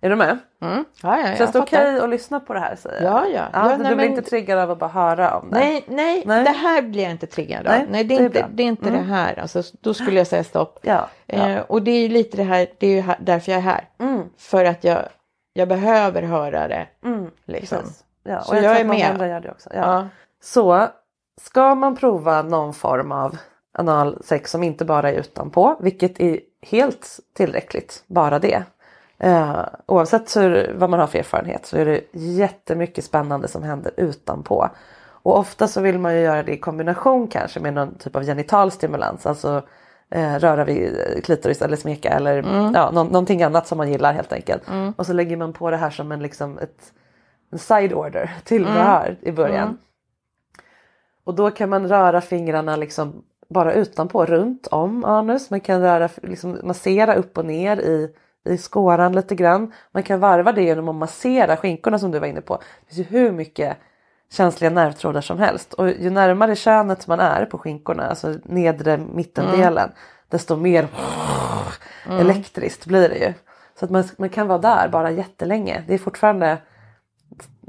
Är du med? Ja, ja, jag Känns det okej att lyssna på det här? Säger jag? Ja, ja. Ja, du nej, blir men- inte triggad av att bara höra om det? Nej, nej, Nej. det här blir jag inte triggad av. Nej, Nej, det är det är inte, bra. det, är inte det här. Alltså, då skulle jag säga stopp. Ja, ja. Eh, och det är ju lite det här, det är ju här, därför jag är här. Mm. För att jag, jag behöver höra det. Mm, Liksom. Ja, Så och jag, jag tror är med. andra gör det också. Ja. Ja. Så ska man prova någon form av analsex som inte bara är utanpå, vilket är helt tillräckligt, bara det. Eh, oavsett hur, vad man har för erfarenhet så är det jättemycket spännande som händer utanpå. Och ofta så vill man ju göra det i kombination kanske med någon typ av genital stimulans, alltså eh, röra vid klitoris eller smeka eller ja, nå- någonting annat som man gillar helt enkelt. Och så lägger man på det här som en, liksom ett, en side order till det här i början. Och då kan man röra fingrarna liksom bara utanpå, runt om anus. Man kan röra, liksom, massera upp och ner i, i skåran lite grann. Man kan varva det genom att massera skinkorna som du var inne på. Det finns ju hur mycket känsliga nervtrådar som helst. Och ju närmare könet man är på skinkorna, alltså nedre mittendelen, desto mer elektriskt blir det ju. Så att man, man kan vara där bara jättelänge. Det är fortfarande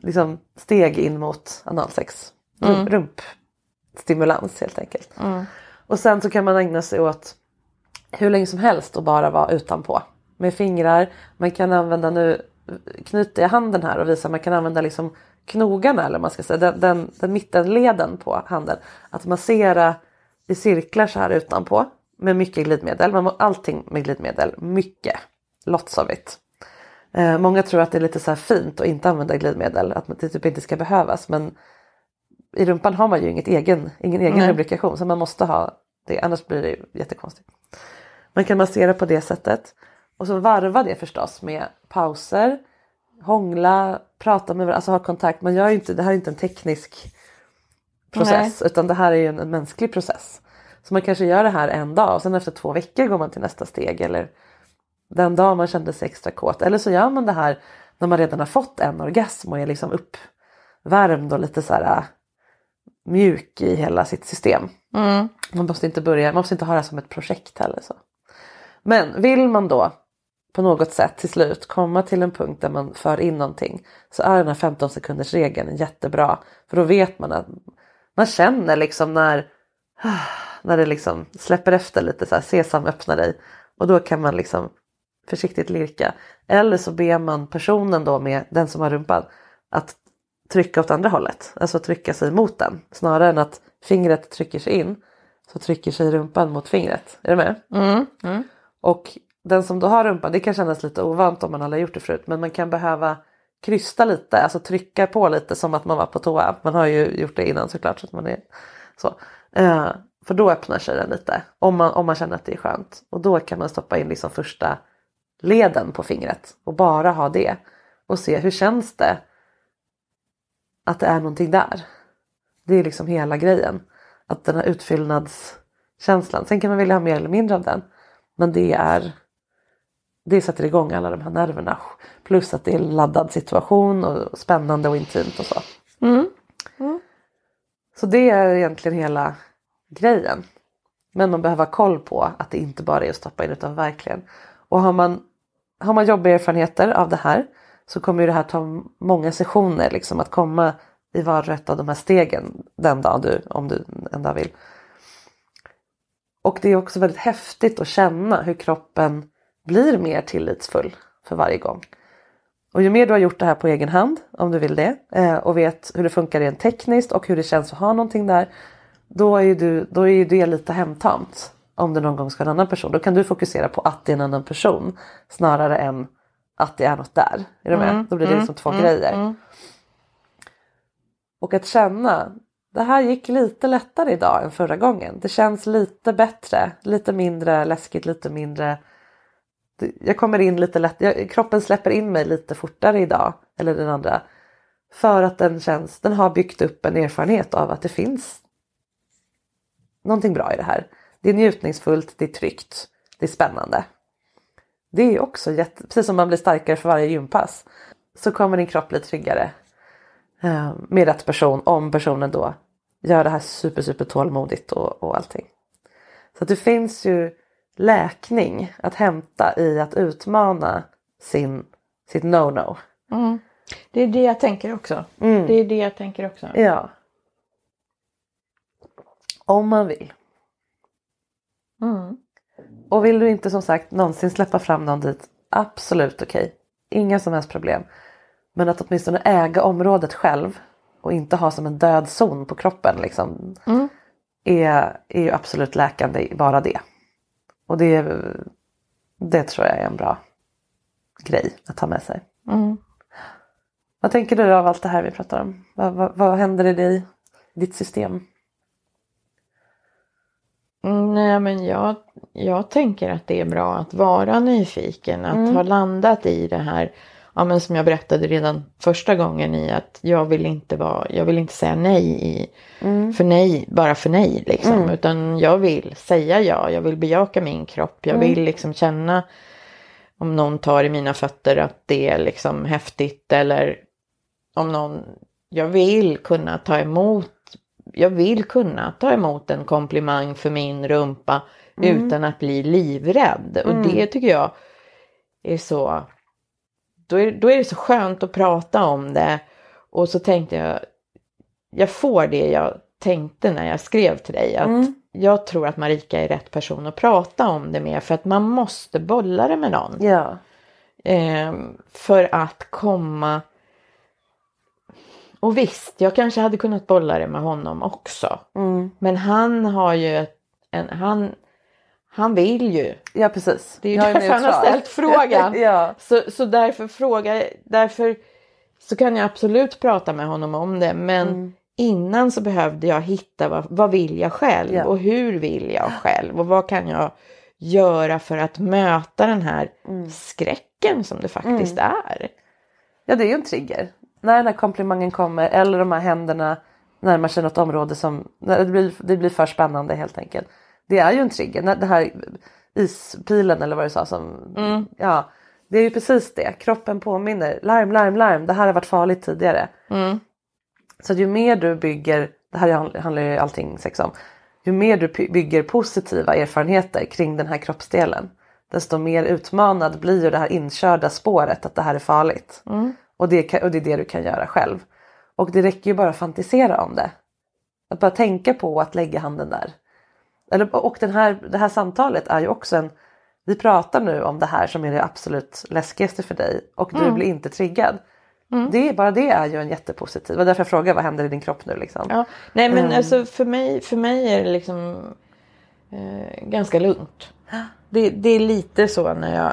liksom steg in mot analsex. Rump, rumpstimulans helt enkelt. Och sen så kan man ägna sig åt hur länge som helst och bara vara utanpå. Med fingrar, man kan använda nu, knyter jag handen här och visar, man kan använda liksom knogarna eller man ska säga, den, den, den mittenleden på handen. Att massera i cirklar så här utanpå med mycket glidmedel. Man allting med glidmedel, mycket. Lots of it. Eh, många tror att det är lite så fint att inte använda glidmedel, att det typ inte ska behövas. Men i rumpan har man ju inget egen, ingen egen Nej. lubrikation så man måste ha det, annars blir det jättekonstigt. Man kan massera på det sättet. Och så varva det förstås med pauser, hångla, prata med varandra, alltså ha kontakt. Man gör inte, det här är inte en teknisk process utan det här är ju en, en mänsklig process. Så man kanske gör det här en dag och sen efter två veckor går man till nästa steg eller den dag man kände sig extra kåt. Eller så gör man det här när man redan har fått en orgasm och är liksom uppvärmd och lite så här äh, mjuk i hela sitt system. Man måste inte börja, man måste inte ha det här som ett projekt heller. Så. Men vill man då på något sätt till slut komma till en punkt där man för in någonting så är den här 15 sekunders regeln jättebra. För då vet man att man känner liksom när, när det liksom släpper efter lite så här sesam öppna dig och då kan man liksom försiktigt lirka. Eller så ber man personen då med den som har rumpan att trycka åt andra hållet, alltså trycka sig mot den snarare än att fingret trycker sig in så trycker sig rumpan mot fingret. Är du med? Och den som då har rumpan, det kan kännas lite ovant om man aldrig gjort det förut, men man kan behöva krysta lite, alltså trycka på lite som att man var på toa. Man har ju gjort det innan såklart så att man är så. Eh, För då öppnar sig den lite. Om man, om man känner att det är skönt. Och då kan man stoppa in liksom första leden på fingret. Och bara ha det. Och se hur känns det att det är någonting där. Det är liksom hela grejen. Att den här utfyllnadskänslan. Sen kan man vilja ha mer eller mindre av den. Men det är det sätter igång alla de här nerverna. Plus att det är en laddad situation och spännande och intimt och så. Mm. Så det är egentligen hela grejen. Men man behöver ha koll på att det inte bara är att stoppa in utan verkligen. Och har man, har man jobbiga erfarenheter av det här så kommer ju det här ta många sessioner liksom att komma i var och ett av de här stegen den dag du, om du en dag vill. Och det är också väldigt häftigt att känna hur kroppen blir mer tillitsfull för varje gång. Och ju mer du har gjort det här på egen hand, om du vill det, eh, och vet hur det funkar rent tekniskt och hur det känns att ha någonting där, då är ju, du, då är ju det lite hemtamt. Om det någon gång ska en annan person. Då kan du fokusera på att det är en annan person snarare än att det är något där. Är du med? Mm, Då blir det mm, liksom två mm, grejer. mm. Och att känna, det här gick lite lättare idag än förra gången. Det känns lite bättre, lite mindre läskigt, lite mindre jag kommer in lite lätt, jag, kroppen släpper in mig lite fortare idag, eller den andra. För att den känns, den har byggt upp en erfarenhet av att det finns någonting bra i det här. Det är njutningsfullt, det är tryggt, det är spännande. Det är också jätte, precis som man blir starkare för varje gympass så kommer din kropp bli tryggare eh, med rätt person om personen då gör det här super super tålmodigt och, och allting. Så att det finns ju läkning att hämta i att utmana sin, sitt no-no. Mm. Det är det jag tänker också. Det är det jag tänker också. Ja. Om man vill. Mm. Och vill du inte som sagt någonsin släppa fram någon dit, absolut okej. Inga som helst problem. Men att åtminstone äga området själv och inte ha som en död zon på kroppen liksom, Mm. är, är ju absolut läkande bara det. Och det, det tror jag är en bra grej att ta med sig. Mm. Vad tänker du av allt det här vi pratar om? Vad, vad, vad händer i dig, ditt system? Mm, Nej men jag, jag tänker att det är bra att vara nyfiken. Att ha landat i det här. Ja men som jag berättade redan första gången i att jag vill inte vara, jag vill inte säga nej i, för nej, bara för nej liksom. Utan jag vill säga ja, jag vill bejaka min kropp. Jag vill liksom känna om någon tar i mina fötter att det är liksom häftigt eller om någon, jag vill kunna ta emot, jag vill kunna ta emot en komplimang för min rumpa utan att bli livrädd. Och det tycker jag är så, då är, då är det så skönt att prata om det. Och så tänkte jag, jag får det jag tänkte när jag skrev till dig. Att jag tror att Marika är rätt person att prata om det med. För att man måste bolla det med någon. Ja. Eh, för att komma... Och visst, jag kanske hade kunnat bolla det med honom också. Mm. Men han har ju ett- en... Han, han vill ju. ja precis. Det är ju Jag därför han har ställt frågan. ja. Så, så därför fråga, därför så kan jag absolut prata med honom om det. Men Mm. innan så behövde jag hitta vad, vad vill jag själv Ja. och hur vill jag själv och vad kan jag göra för att möta den här Mm. skräcken som det faktiskt är. ja det är ju en trigger. När den här komplimangen kommer eller de här händerna närmar sig något område som det blir, det blir för spännande helt enkelt. Det är ju en trigger. Det här ispilen eller vad du sa som ja det är ju precis det. Kroppen påminner larm larm larm det här har varit farligt tidigare. Så ju mer du bygger, det här handl- handlar ju allting sex om, ju mer du bygger positiva erfarenheter kring den här kroppsdelen desto mer utmanad blir ju det här inkörda spåret att det här är farligt. Och, det, kan- och det är det du kan göra själv. Och det räcker ju bara att fantisera om det. Att bara tänka på att lägga handen där. Eller, och den här, det här samtalet är ju också en, vi pratar nu om det här som är det absolut läskigaste för dig och du blir inte triggad. Det, är- bara det är ju en jättepositiv, det var därför jag frågade vad händer i din kropp nu liksom. Ja, nej men Mm. alltså för mig, för mig är det liksom eh, ganska lugnt. Det, det är lite så när jag,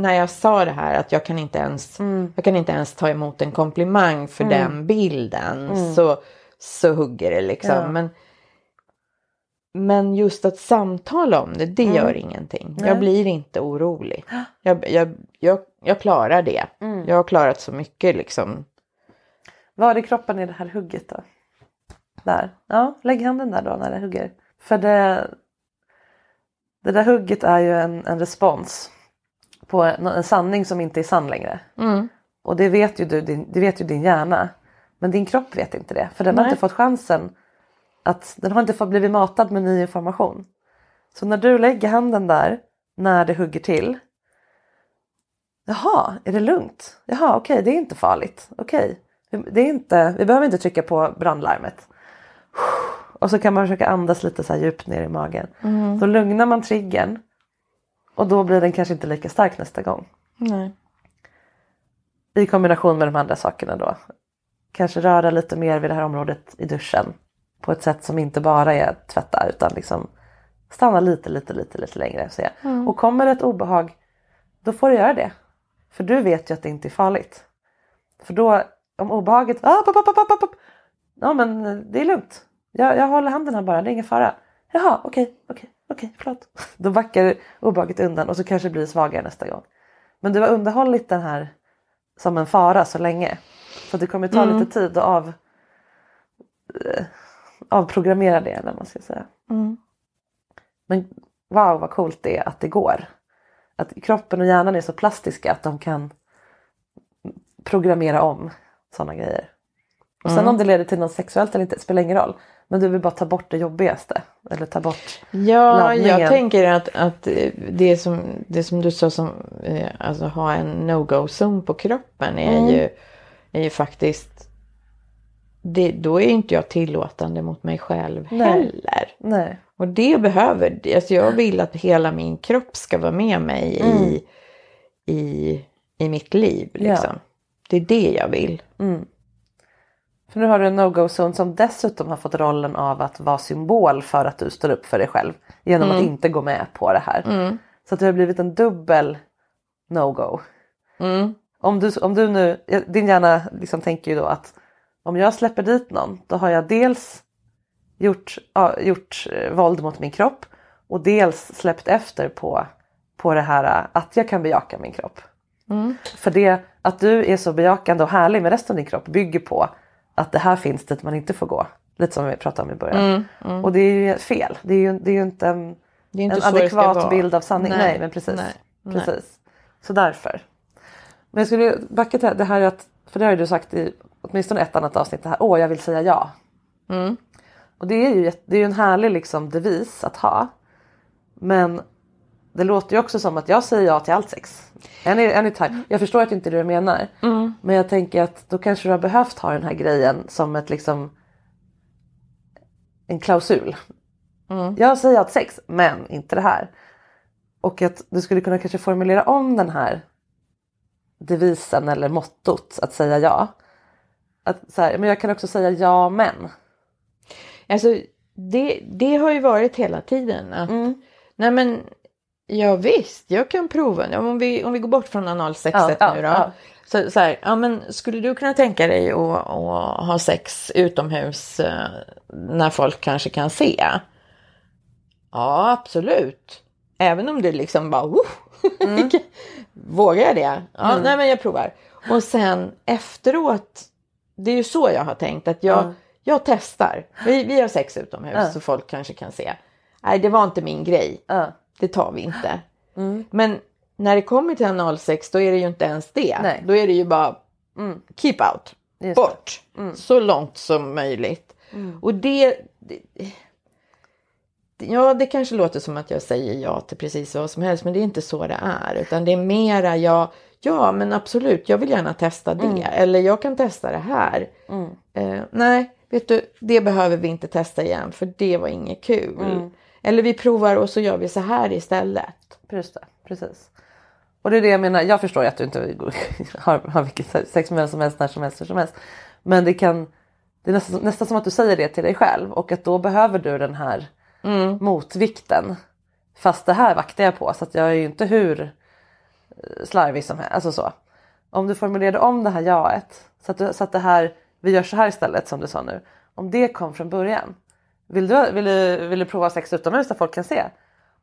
när jag sa det här att jag kan inte ens, Mm. jag kan inte ens ta emot en komplimang för den bilden. Så, så hugger det liksom. Mm. Ja. Men Men just att samtala om det, det Mm. gör ingenting. Jag blir inte orolig. Jag, jag, jag, jag klarar det. Mm. Jag har klarat så mycket liksom. Var i kroppen är det här hugget då? Där. Ja, lägg handen där då när det hugger. För det, det där hugget är ju en, en respons på en, en sanning som inte är sann längre. Och det vet ju du, din, det vet ju din hjärna. Men din kropp vet inte det. För den har Nej. inte fått chansen att, den har inte fått blivit matad med ny information. Så när du lägger handen där när det hugger till. Jaha, är det lugnt? Jaha, okej, det är inte farligt. Okej, det är inte, vi behöver inte trycka på brandlarmet. Och så kan man försöka andas lite så här djupt ner i magen. Då lugnar man triggern. Och då blir den kanske inte lika stark nästa gång. Nej. I kombination med de andra sakerna då. Kanske röra lite mer vid det här området i duschen. På ett sätt som inte bara är att tvätta utan liksom stanna lite, lite, lite, lite längre. Så jag. Och kommer det ett obehag, då får du göra det. För du vet ju att det inte är farligt. För då, om obehaget, ah, pop, pop, pop, pop, ja men det är lugnt. Jag, jag håller handen här bara, det är ingen fara. Jaha, okej, okej, okej, förlåt. Då backar obehaget undan och så kanske det blir svagare nästa gång. Men du har underhållit den här som en fara så länge. Så det kommer ta lite tid att av, eh, avprogrammera det eller vad man ska säga. Men wow vad coolt det är att det går. Att kroppen och hjärnan är så plastiska att de kan programmera om sådana grejer. Och sen om det leder till något sexuellt eller inte spelar ingen roll. Men du vill bara ta bort det jobbigaste. Eller ta bort Ja, laddningen. jag tänker att, att det, som, det som du sa som eh, alltså ha en no-go-zon på kroppen är, Mm. ju, är ju faktiskt det, då är inte jag tillåtande mot mig själv Nej. heller. Nej. Och det behöver, alltså jag vill att hela min kropp ska vara med mig i, i, i mitt liv. Liksom. Det är det jag vill. För nu har du en no-go-zon som dessutom har fått rollen av att vara symbol för att du står upp för dig själv. Genom att inte gå med på det här. Så att det har blivit en dubbel no-go. Om, du, om du nu, din hjärna liksom tänker ju då att om jag släpper dit någon då har jag dels gjort, ja, gjort eh, våld mot min kropp och dels släppt efter på, på det här eh, att jag kan bejaka min kropp. För det att du är så bejakande och härlig med resten av din kropp bygger på att det här finns dit man inte får gå. Lite som vi pratade om i början. Och det är ju fel. Det är ju, det är ju inte en, inte en adekvat bild av sanning. Nej, Nej, men precis. nej, nej. precis. Så därför. Men jag skulle backa till det här- det här är att, för det har ju du sagt i åtminstone ett annat avsnitt det här, åh jag vill säga ja. Mm. Och det är ju det är ju en härlig liksom devis att ha. Men det låter ju också som att jag säger ja till allt sex. Any, anytime. Jag förstår att inte det du menar. Men jag tänker att då kanske du har behövt ha den här grejen som ett liksom en klausul. Jag säger ja till sex men inte det här. Och att du skulle kunna kanske formulera om den här devisen eller mottot att säga ja. Att så här, men jag kan också säga ja men. Alltså, det, det har ju varit hela tiden. Att, Mm. Nej men, ja visst, jag kan prova. Ja, Om vi, om vi går bort från analsexet Ja, ja, nu då. ja. Så, så här, ja men skulle du kunna tänka dig att, att ha sex utomhus eh, när folk kanske kan se? Ja, absolut. Även om det liksom bara, "Woo!" Mm. vågar jag det? Ja, nej men jag provar. Och sen efteråt, det är ju så jag har tänkt att jag, Ja. jag testar. Vi, vi har sex utomhus Ja. så folk kanske kan se. Nej, det var inte min grej. Det tar vi inte. Men när det kommer till analsex då är det ju inte ens det. Nej. Då är det ju bara keep out. Just Bort. Så långt som möjligt. Och det, det... Ja, det kanske låter som att jag säger ja till precis vad som helst. Men det är inte så det är. Utan det är mera ja, ja men absolut, jag vill gärna testa det. Eller jag kan testa det här. Eh, nej, vet du, det behöver vi inte testa igen. För det var inget kul. Eller vi provar och så gör vi så här istället. Just det, precis. Och det är det jag menar, jag förstår ju att du inte har, har vilket sex med vem som helst när som helst hur som helst. Men det kan, det är nästan, nästan som att du säger det till dig själv och att då behöver du den här motvikten. Fast det här vaktar jag på så att jag är ju inte hur slarvig som helst. Alltså så. Om du formulerade om det här jaet så att, du, så att det här, vi gör så här istället som du sa nu. Om det kom från början. Vill du, vill, du, vill du prova sex utomhus där folk kan se?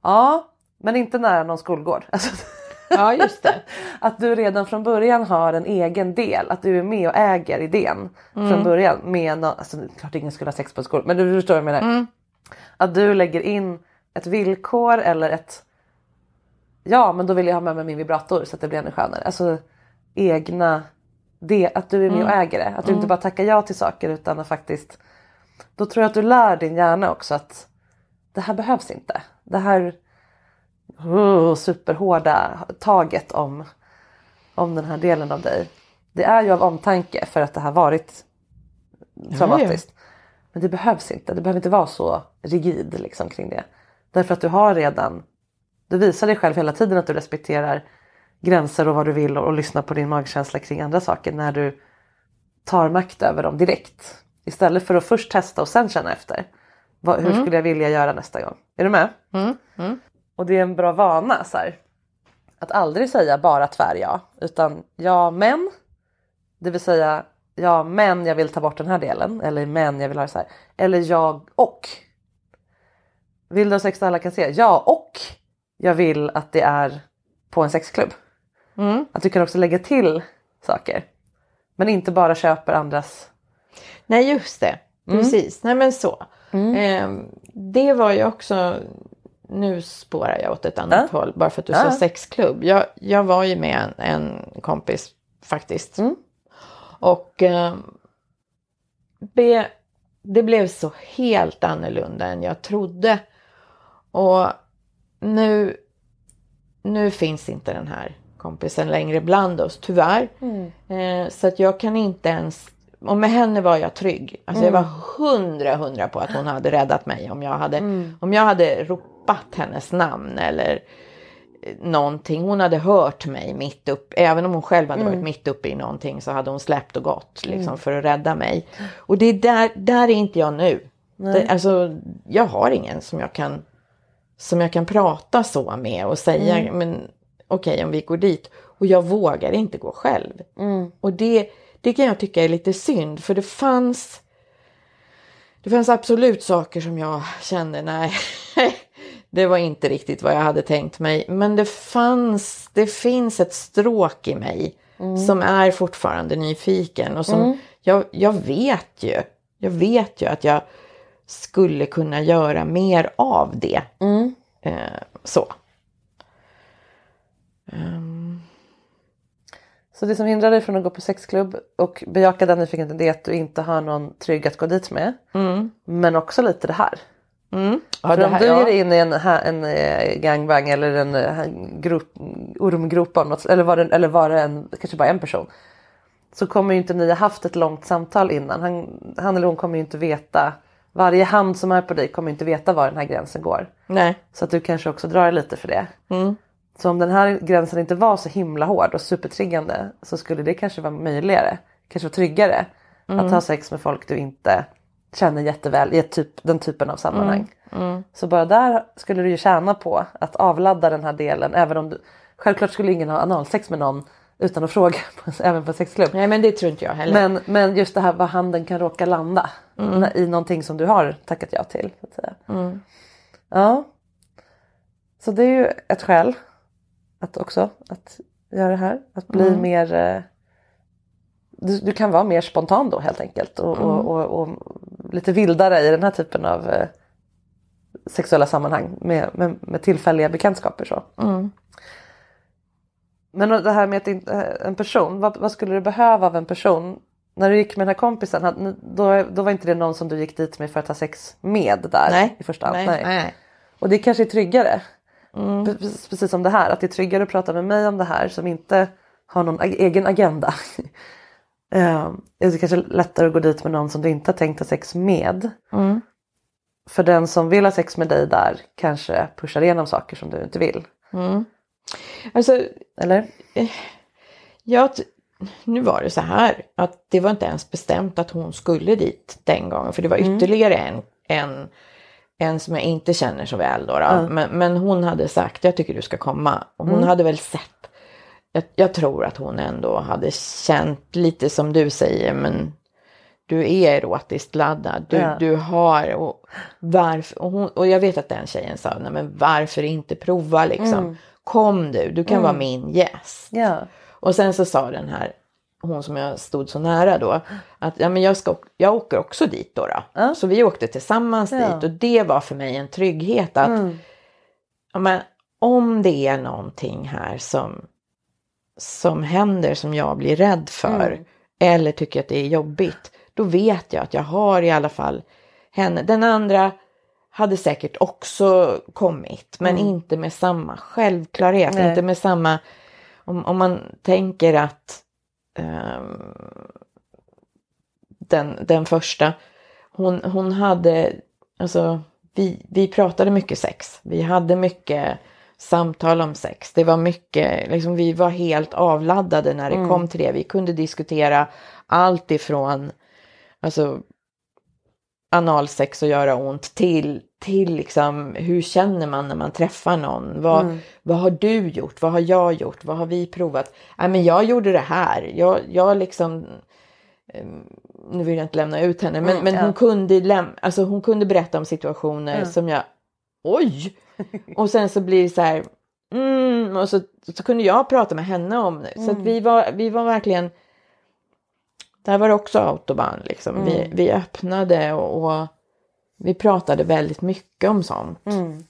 Ja, men inte nära någon skolgård. Alltså, Ja, just det. att du redan från början har en egen del, att du är med och äger idén Mm. från början. Med no, alltså, klart ingen skulle ha sex på en skola, men du förstår vad jag menar. Mm. Att du lägger in ett villkor eller ett Ja men då vill jag ha med mig min vibrator så att det blir ännu skönare. Alltså egna, det, att du är med och Mm. äger det. Att du inte bara tackar ja till saker utan att faktiskt Då tror jag att du lär din hjärna också att det här behövs inte. Det här oh, superhårda taget om, om den här delen av dig. Det är ju av omtanke för att det har varit traumatiskt. Men det behövs inte. Det behöver inte vara så rigid liksom, kring det. Därför att du har redan, du visar dig själv hela tiden att du respekterar gränser och vad du vill och, och lyssnar på din magkänsla kring andra saker när du tar makt över dem direkt. Istället för att först testa och sen känna efter. Vad, hur skulle jag vilja göra nästa gång? Är du med? Och det är en bra vana så här, att aldrig säga bara tvär ja utan ja men. Det vill säga ja men jag vill ta bort den här delen eller men jag vill ha det så här. Eller jag och. Vill du ha sex alla kan se? Ja och jag vill att det är på en sexklubb. Att du kan också lägga till saker. Men inte bara köper andras. Nej, just det. Precis. Nej, men så. Ehm, det var ju också... Nu spårar jag åt ett annat håll bara för att du Ja. sa sexklubb. Jag, jag var ju med en, en kompis faktiskt. Och ehm, det, det blev så helt annorlunda än jag trodde. Och nu, nu finns inte den här kompisen längre bland oss, tyvärr. Eh, så att jag kan inte ens... Och med henne var jag trygg. Alltså jag var hundra, hundra på att hon hade räddat mig om jag hade, om jag hade ropat hennes namn eller eh, någonting. Hon hade hört mig mitt upp, även om hon själv hade varit mitt uppe i någonting så hade hon släppt och gått liksom, för att rädda mig. Och det är där, där är inte jag nu. Det, alltså, jag har ingen som jag kan som jag kan prata så med och säga men okej om vi går dit. Och jag vågar inte gå själv. Och det, det kan jag tycka är lite synd för det fanns det fanns absolut saker som jag kände nej det var inte riktigt vad jag hade tänkt mig. Men det fanns det finns ett stråk i mig som är fortfarande nyfiken och som jag, jag vet ju jag vet ju att jag skulle kunna göra mer av det. Eh, så. Så det som hindrar dig från att gå på sexklubb och bejaka den nyfikenheten det är att du inte har någon trygg att gå dit med. Men också lite det här. Ja, För det om här- du ja. ger dig in i en, en eh, gangbang eller en eh, grupp, ormgrop av något, eller var det, eller var det en, kanske bara en person. Så kommer ju inte ni ha haft ett långt samtal innan. Han, han eller hon kommer ju inte veta. Varje hand som är på dig kommer inte veta var den här gränsen går. Nej. Så att du kanske också drar lite för det. Så om den här gränsen inte var så himla hård och supertriggande så skulle det kanske vara möjligare, kanske vara tryggare att ha sex med folk du inte känner jätteväl i typ, den typen av sammanhang. Så bara där skulle du ju tjäna på att avladda den här delen även om du självklart skulle ingen ha analsex med någon utan att fråga även på sexklubb. Nej men det tror inte jag heller. Men, men just det här vad handen kan råka landa när- i någonting som du har tackat ja till. Så att säga. Ja. Så det är ju ett skäl att också att göra det här. Att bli mer eh, du, du kan vara mer spontan då helt enkelt och, och, och, och lite vildare i den här typen av eh, sexuella sammanhang med, med, med tillfälliga bekantskaper. Så. Men det här med att en person, vad, vad skulle du behöva av en person? När du gick med den här kompisen, då, då var inte det någon som du gick dit med för att ha sex med där Nej. i första hand? Nej, nej, nej. Och det kanske är tryggare. Pre- Precis som det här, att det är tryggare att prata med mig om det här som inte har någon egen agenda. Eh, Det är kanske lättare att gå dit med någon som du inte har tänkt ha sex med. För den som vill ha sex med dig där kanske pushar igenom saker som du inte vill. Alltså, Eller? jag, t- nu var det så här att det var inte ens bestämt att hon skulle dit den gången. För det var ytterligare en, en, en som jag inte känner så väl då. då. Men, men hon hade sagt, jag tycker du ska komma. Och hon hade väl sett. Jag, jag tror att hon ändå hade känt lite som du säger, men du är erotiskt laddad. Du, Ja. du har och varför och, hon, och jag vet att den tjejen sa nej men varför inte prova liksom. Kom du, du kan vara min gäst. Ja. Och sen så sa den här, hon som jag stod så nära då, att ja, men jag, ska, jag åker också dit då. då. Så vi åkte tillsammans Ja. dit och det var för mig en trygghet att ja, men, om det är någonting här som, som händer som jag blir rädd för eller tycker att det är jobbigt, då vet jag att jag har i alla fall henne. Den andra hade säkert också kommit, men inte med samma självklarhet, Nej. inte med samma om, om man tänker att ehm, den, den första, hon, hon hade, alltså vi, vi pratade mycket sex. Vi hade mycket samtal om sex. Det var mycket, liksom vi var helt avladdade när det kom till det. Vi kunde diskutera allt ifrån alltså, analsex och göra ont till, till liksom hur känner man när man träffar någon? Vad, vad har du gjort? Vad har jag gjort? Vad har vi provat? Nej, men jag gjorde det här. Jag, jag liksom ehm, nu vill jag inte lämna ut henne, men, men hon, kunde läm- alltså hon kunde berätta om situationer som jag, oj! Och sen så blir det så här, mm, och så, så kunde jag prata med henne om det. Så att vi, var, vi var verkligen, där var det också autobahn liksom. Vi, vi öppnade och, och vi pratade väldigt mycket om sånt.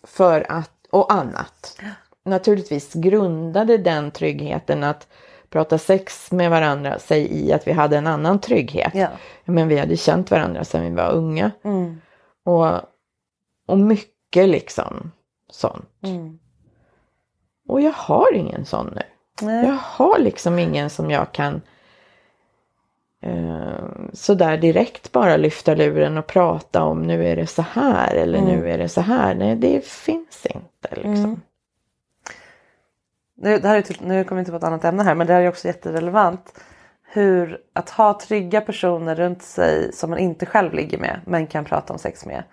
För att, och annat. Naturligtvis grundade den tryggheten att prata sex med varandra sig i att vi hade en annan trygghet. Ja. Men vi hade känt varandra sedan vi var unga. Och, och mycket liksom sånt. Och jag har ingen sån nu. Nej. Jag har liksom ingen som jag kan eh, sådär direkt bara lyfta luren och prata om nu är det så här eller nu är det så här. Nej, det finns inte liksom. Nu, det här är till, nu kommer vi inte på ett annat ämne här men det här är också jätterelevant. Hur att ha trygga personer runt sig som man inte själv ligger med men kan prata om sex med.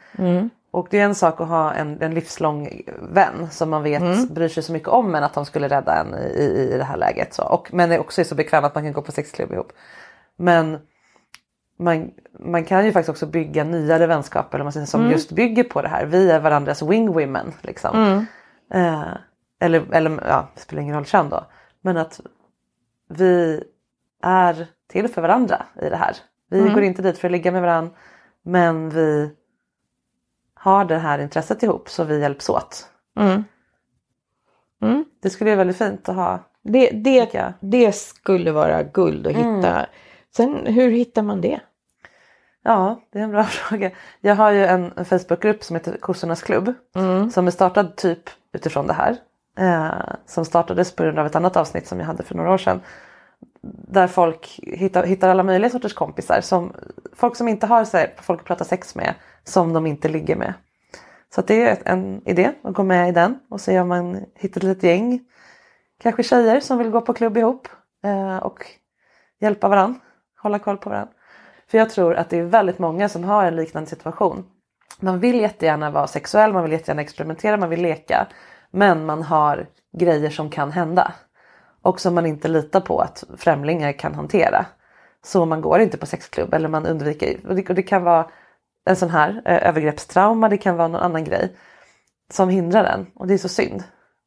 Och det är en sak att ha en, en livslång vän som man vet bryr sig så mycket om en att de skulle rädda en i, i, i det här läget. Så. Och, men också är så bekväm att man kan gå på sexklubb ihop. Men man, man kan ju faktiskt också bygga nyare vänskaper man säger, som just bygger på det här. Vi är varandras wing-women. Liksom. Eh, eller, eller ja, det spelar ingen roll kön då. Men att vi är till för varandra i det här. Vi går inte dit för att ligga med varandra. Men vi har det här intresset ihop så vi hjälps åt. Det skulle vara väldigt fint att ha. Det, det, det skulle vara guld att hitta. Sen hur hittar man det? Ja, det är en bra fråga. Jag har ju en, Facebookgrupp som heter Kossornas klubb. Som är startad typ utifrån det här. Eh, som startades på grund av ett annat avsnitt som jag hade för några år sedan. Där folk hittar, hittar alla möjliga sorters kompisar. Som, folk som inte har så här, folk att prata sex med. Som de inte ligger med. Så det är en idé att gå med i den och se om man hittar ett litet gäng. Kanske tjejer som vill gå på klubb ihop. Eh, och hjälpa varandra. Hålla koll på varandra. För jag tror att det är väldigt många som har en liknande situation. Man vill jättegärna vara sexuell, man vill jättegärna experimentera, man vill leka. Men man har grejer som kan hända. Och som man inte litar på att främlingar kan hantera. Så man går inte på sexklubb eller man undviker. Och det, och det kan vara en sån här eh, övergreppstrauma, det kan vara någon annan grej. Som hindrar en och det är så synd.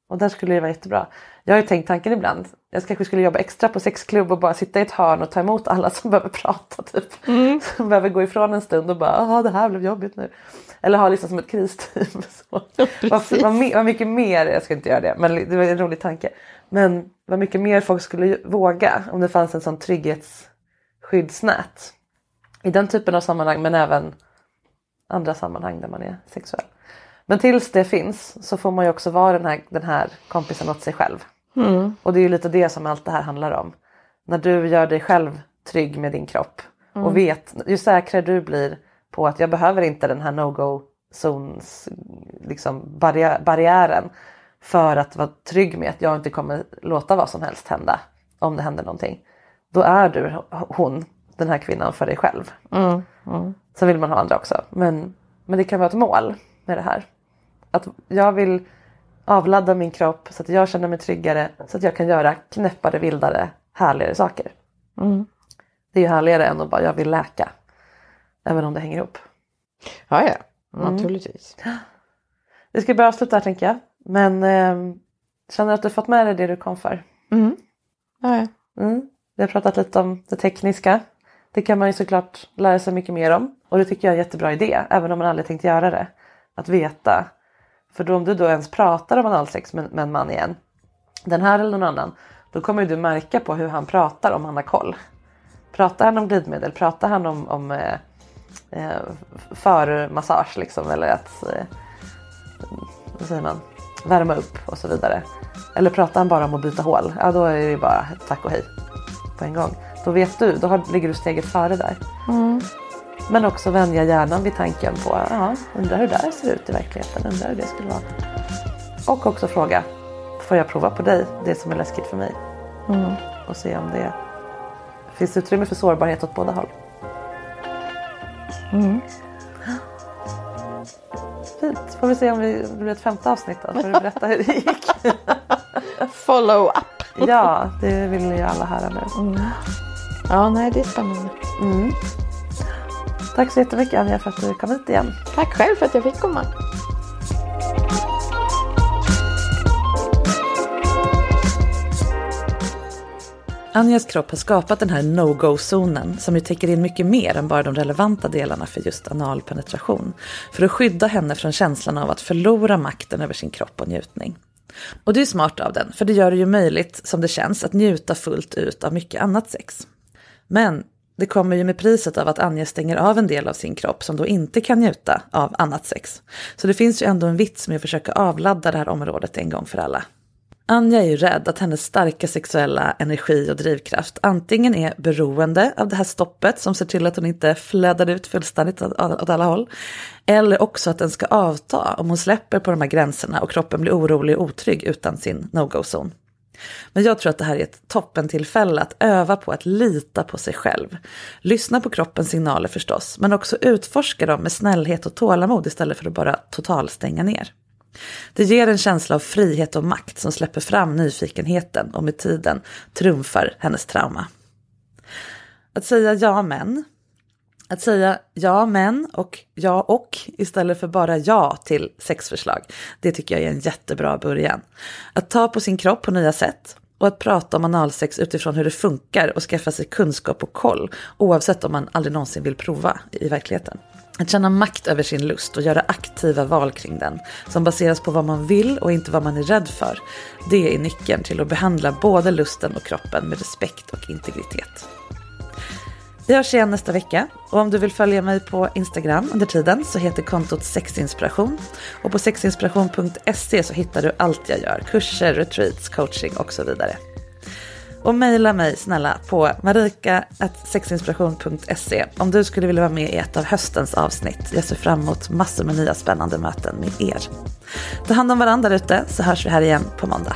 Och där skulle det vara jättebra. Jag har ju tänkt tanken ibland. Jag kanske skulle jobba extra på sexklubb och bara sitta i ett hörn och ta emot alla som behöver prata. Typ. Som behöver gå ifrån en stund och bara "Ah, det här blev jobbigt nu. Eller ha liksom som ett kristeam. Så. vad, vad, mycket mer, jag ska inte göra det men det var en rolig tanke. Men vad mycket mer folk skulle våga om det fanns en sån trygghetsskyddsnät. I den typen av sammanhang men även andra sammanhang där man är sexuell. Men tills det finns så får man ju också vara den här, den här kompisen åt sig själv. Och det är ju lite det som allt det här handlar om. När du gör dig själv trygg med din kropp och vet, ju säkrare du blir på att jag behöver inte den här no-go zons liksom barriär, barriären för att vara trygg med att jag inte kommer låta vad som helst hända om det händer någonting. Då är du hon, den här kvinnan för dig själv. Sen vill man ha andra också. Men, men det kan vara ett mål med det här. Att jag vill avladda min kropp så att jag känner mig tryggare. Så att jag kan göra knäppare, vildare, härligare saker. Det är ju härligare än att bara jag vill läka. Även om det hänger ihop. Ja, ja. Naturligtvis. Vi ska börja avsluta här tänker jag. Men eh, känner du att du fått med dig det du kom för? Mm. Ja, ja. Mm. Vi har pratat lite om det tekniska. Det kan man ju såklart lära sig mycket mer om. Och det tycker jag är en jättebra idé, även om man aldrig tänkt göra det. Att veta. För då om du då ens pratar om analsex med, med en man igen, den här eller någon annan, då kommer du märka på hur han pratar om han har koll. Pratar han om glidmedel? Pratar han om, om eh, eh förmassage liksom? Eller att, eh, vad säger man, värma upp och så vidare. Eller pratar han bara om att byta hål? Ja då är det ju bara tack och hej på en gång. Då vet du, då har, ligger du steget före där. Mm. Men också vänja hjärnan vid tanken på, ja, undrar hur det där ser ut i verkligheten, undrar hur det skulle vara. Och också fråga, får jag prova på dig det som är läskigt för mig? Och se om det finns utrymme för sårbarhet åt båda håll. Fint, får vi se om vi, blir ett femte avsnitt då. Får du berätta hur det gick? Follow up. ja, det vill ju alla höra nu. Ja, nej, det är spännande. Tack så jättemycket Anja för att du kom hit igen. Tack själv för att jag fick komma. Anjas kropp har skapat den här no-go-zonen som ju täcker in mycket mer än bara de relevanta delarna för just analpenetration. För att skydda henne från känslan av att förlora makten över sin kropp och njutning. Och det är smart av den, för det gör det ju möjligt, som det känns, att njuta fullt ut av mycket annat sex. Men det kommer ju med priset av att Anja stänger av en del av sin kropp som då inte kan njuta av annat sex. Så det finns ju ändå en vits med att försöka avladda det här området en gång för alla. Anja är ju rädd att hennes starka sexuella energi och drivkraft antingen är beroende av det här stoppet som ser till att hon inte flödar ut fullständigt åt alla håll. Eller också att den ska avta om hon släpper på de här gränserna och kroppen blir orolig och otrygg utan sin no-go-zon. Men jag tror att det här är ett toppentillfälle att öva på att lita på sig själv. Lyssna på kroppens signaler förstås, men också utforska dem med snällhet och tålamod istället för att bara totalstänga ner. Det ger en känsla av frihet och makt som släpper fram nyfikenheten och med tiden trumfar hennes trauma. Att säga ja men, att säga ja men och ja och istället för bara ja till sexförslag, det tycker jag är en jättebra början. Att ta på sin kropp på nya sätt och att prata om analsex utifrån hur det funkar och skaffa sig kunskap och koll oavsett om man aldrig någonsin vill prova i verkligheten. Att känna makt över sin lust och göra aktiva val kring den som baseras på vad man vill och inte vad man är rädd för. Det är nyckeln till att behandla både lusten och kroppen med respekt och integritet. Vi hörs igen nästa vecka och om du vill följa mig på Instagram under tiden så heter kontot sexinspiration och på sexinspiration.se så hittar du allt jag gör, kurser, retreats, coaching och så vidare. Och mejla mig snälla på marika.sexinspiration.se om du skulle vilja vara med i ett av höstens avsnitt. Jag ser fram emot massor med nya spännande möten med er. Ta hand om varandra ute så hörs vi här igen på måndag.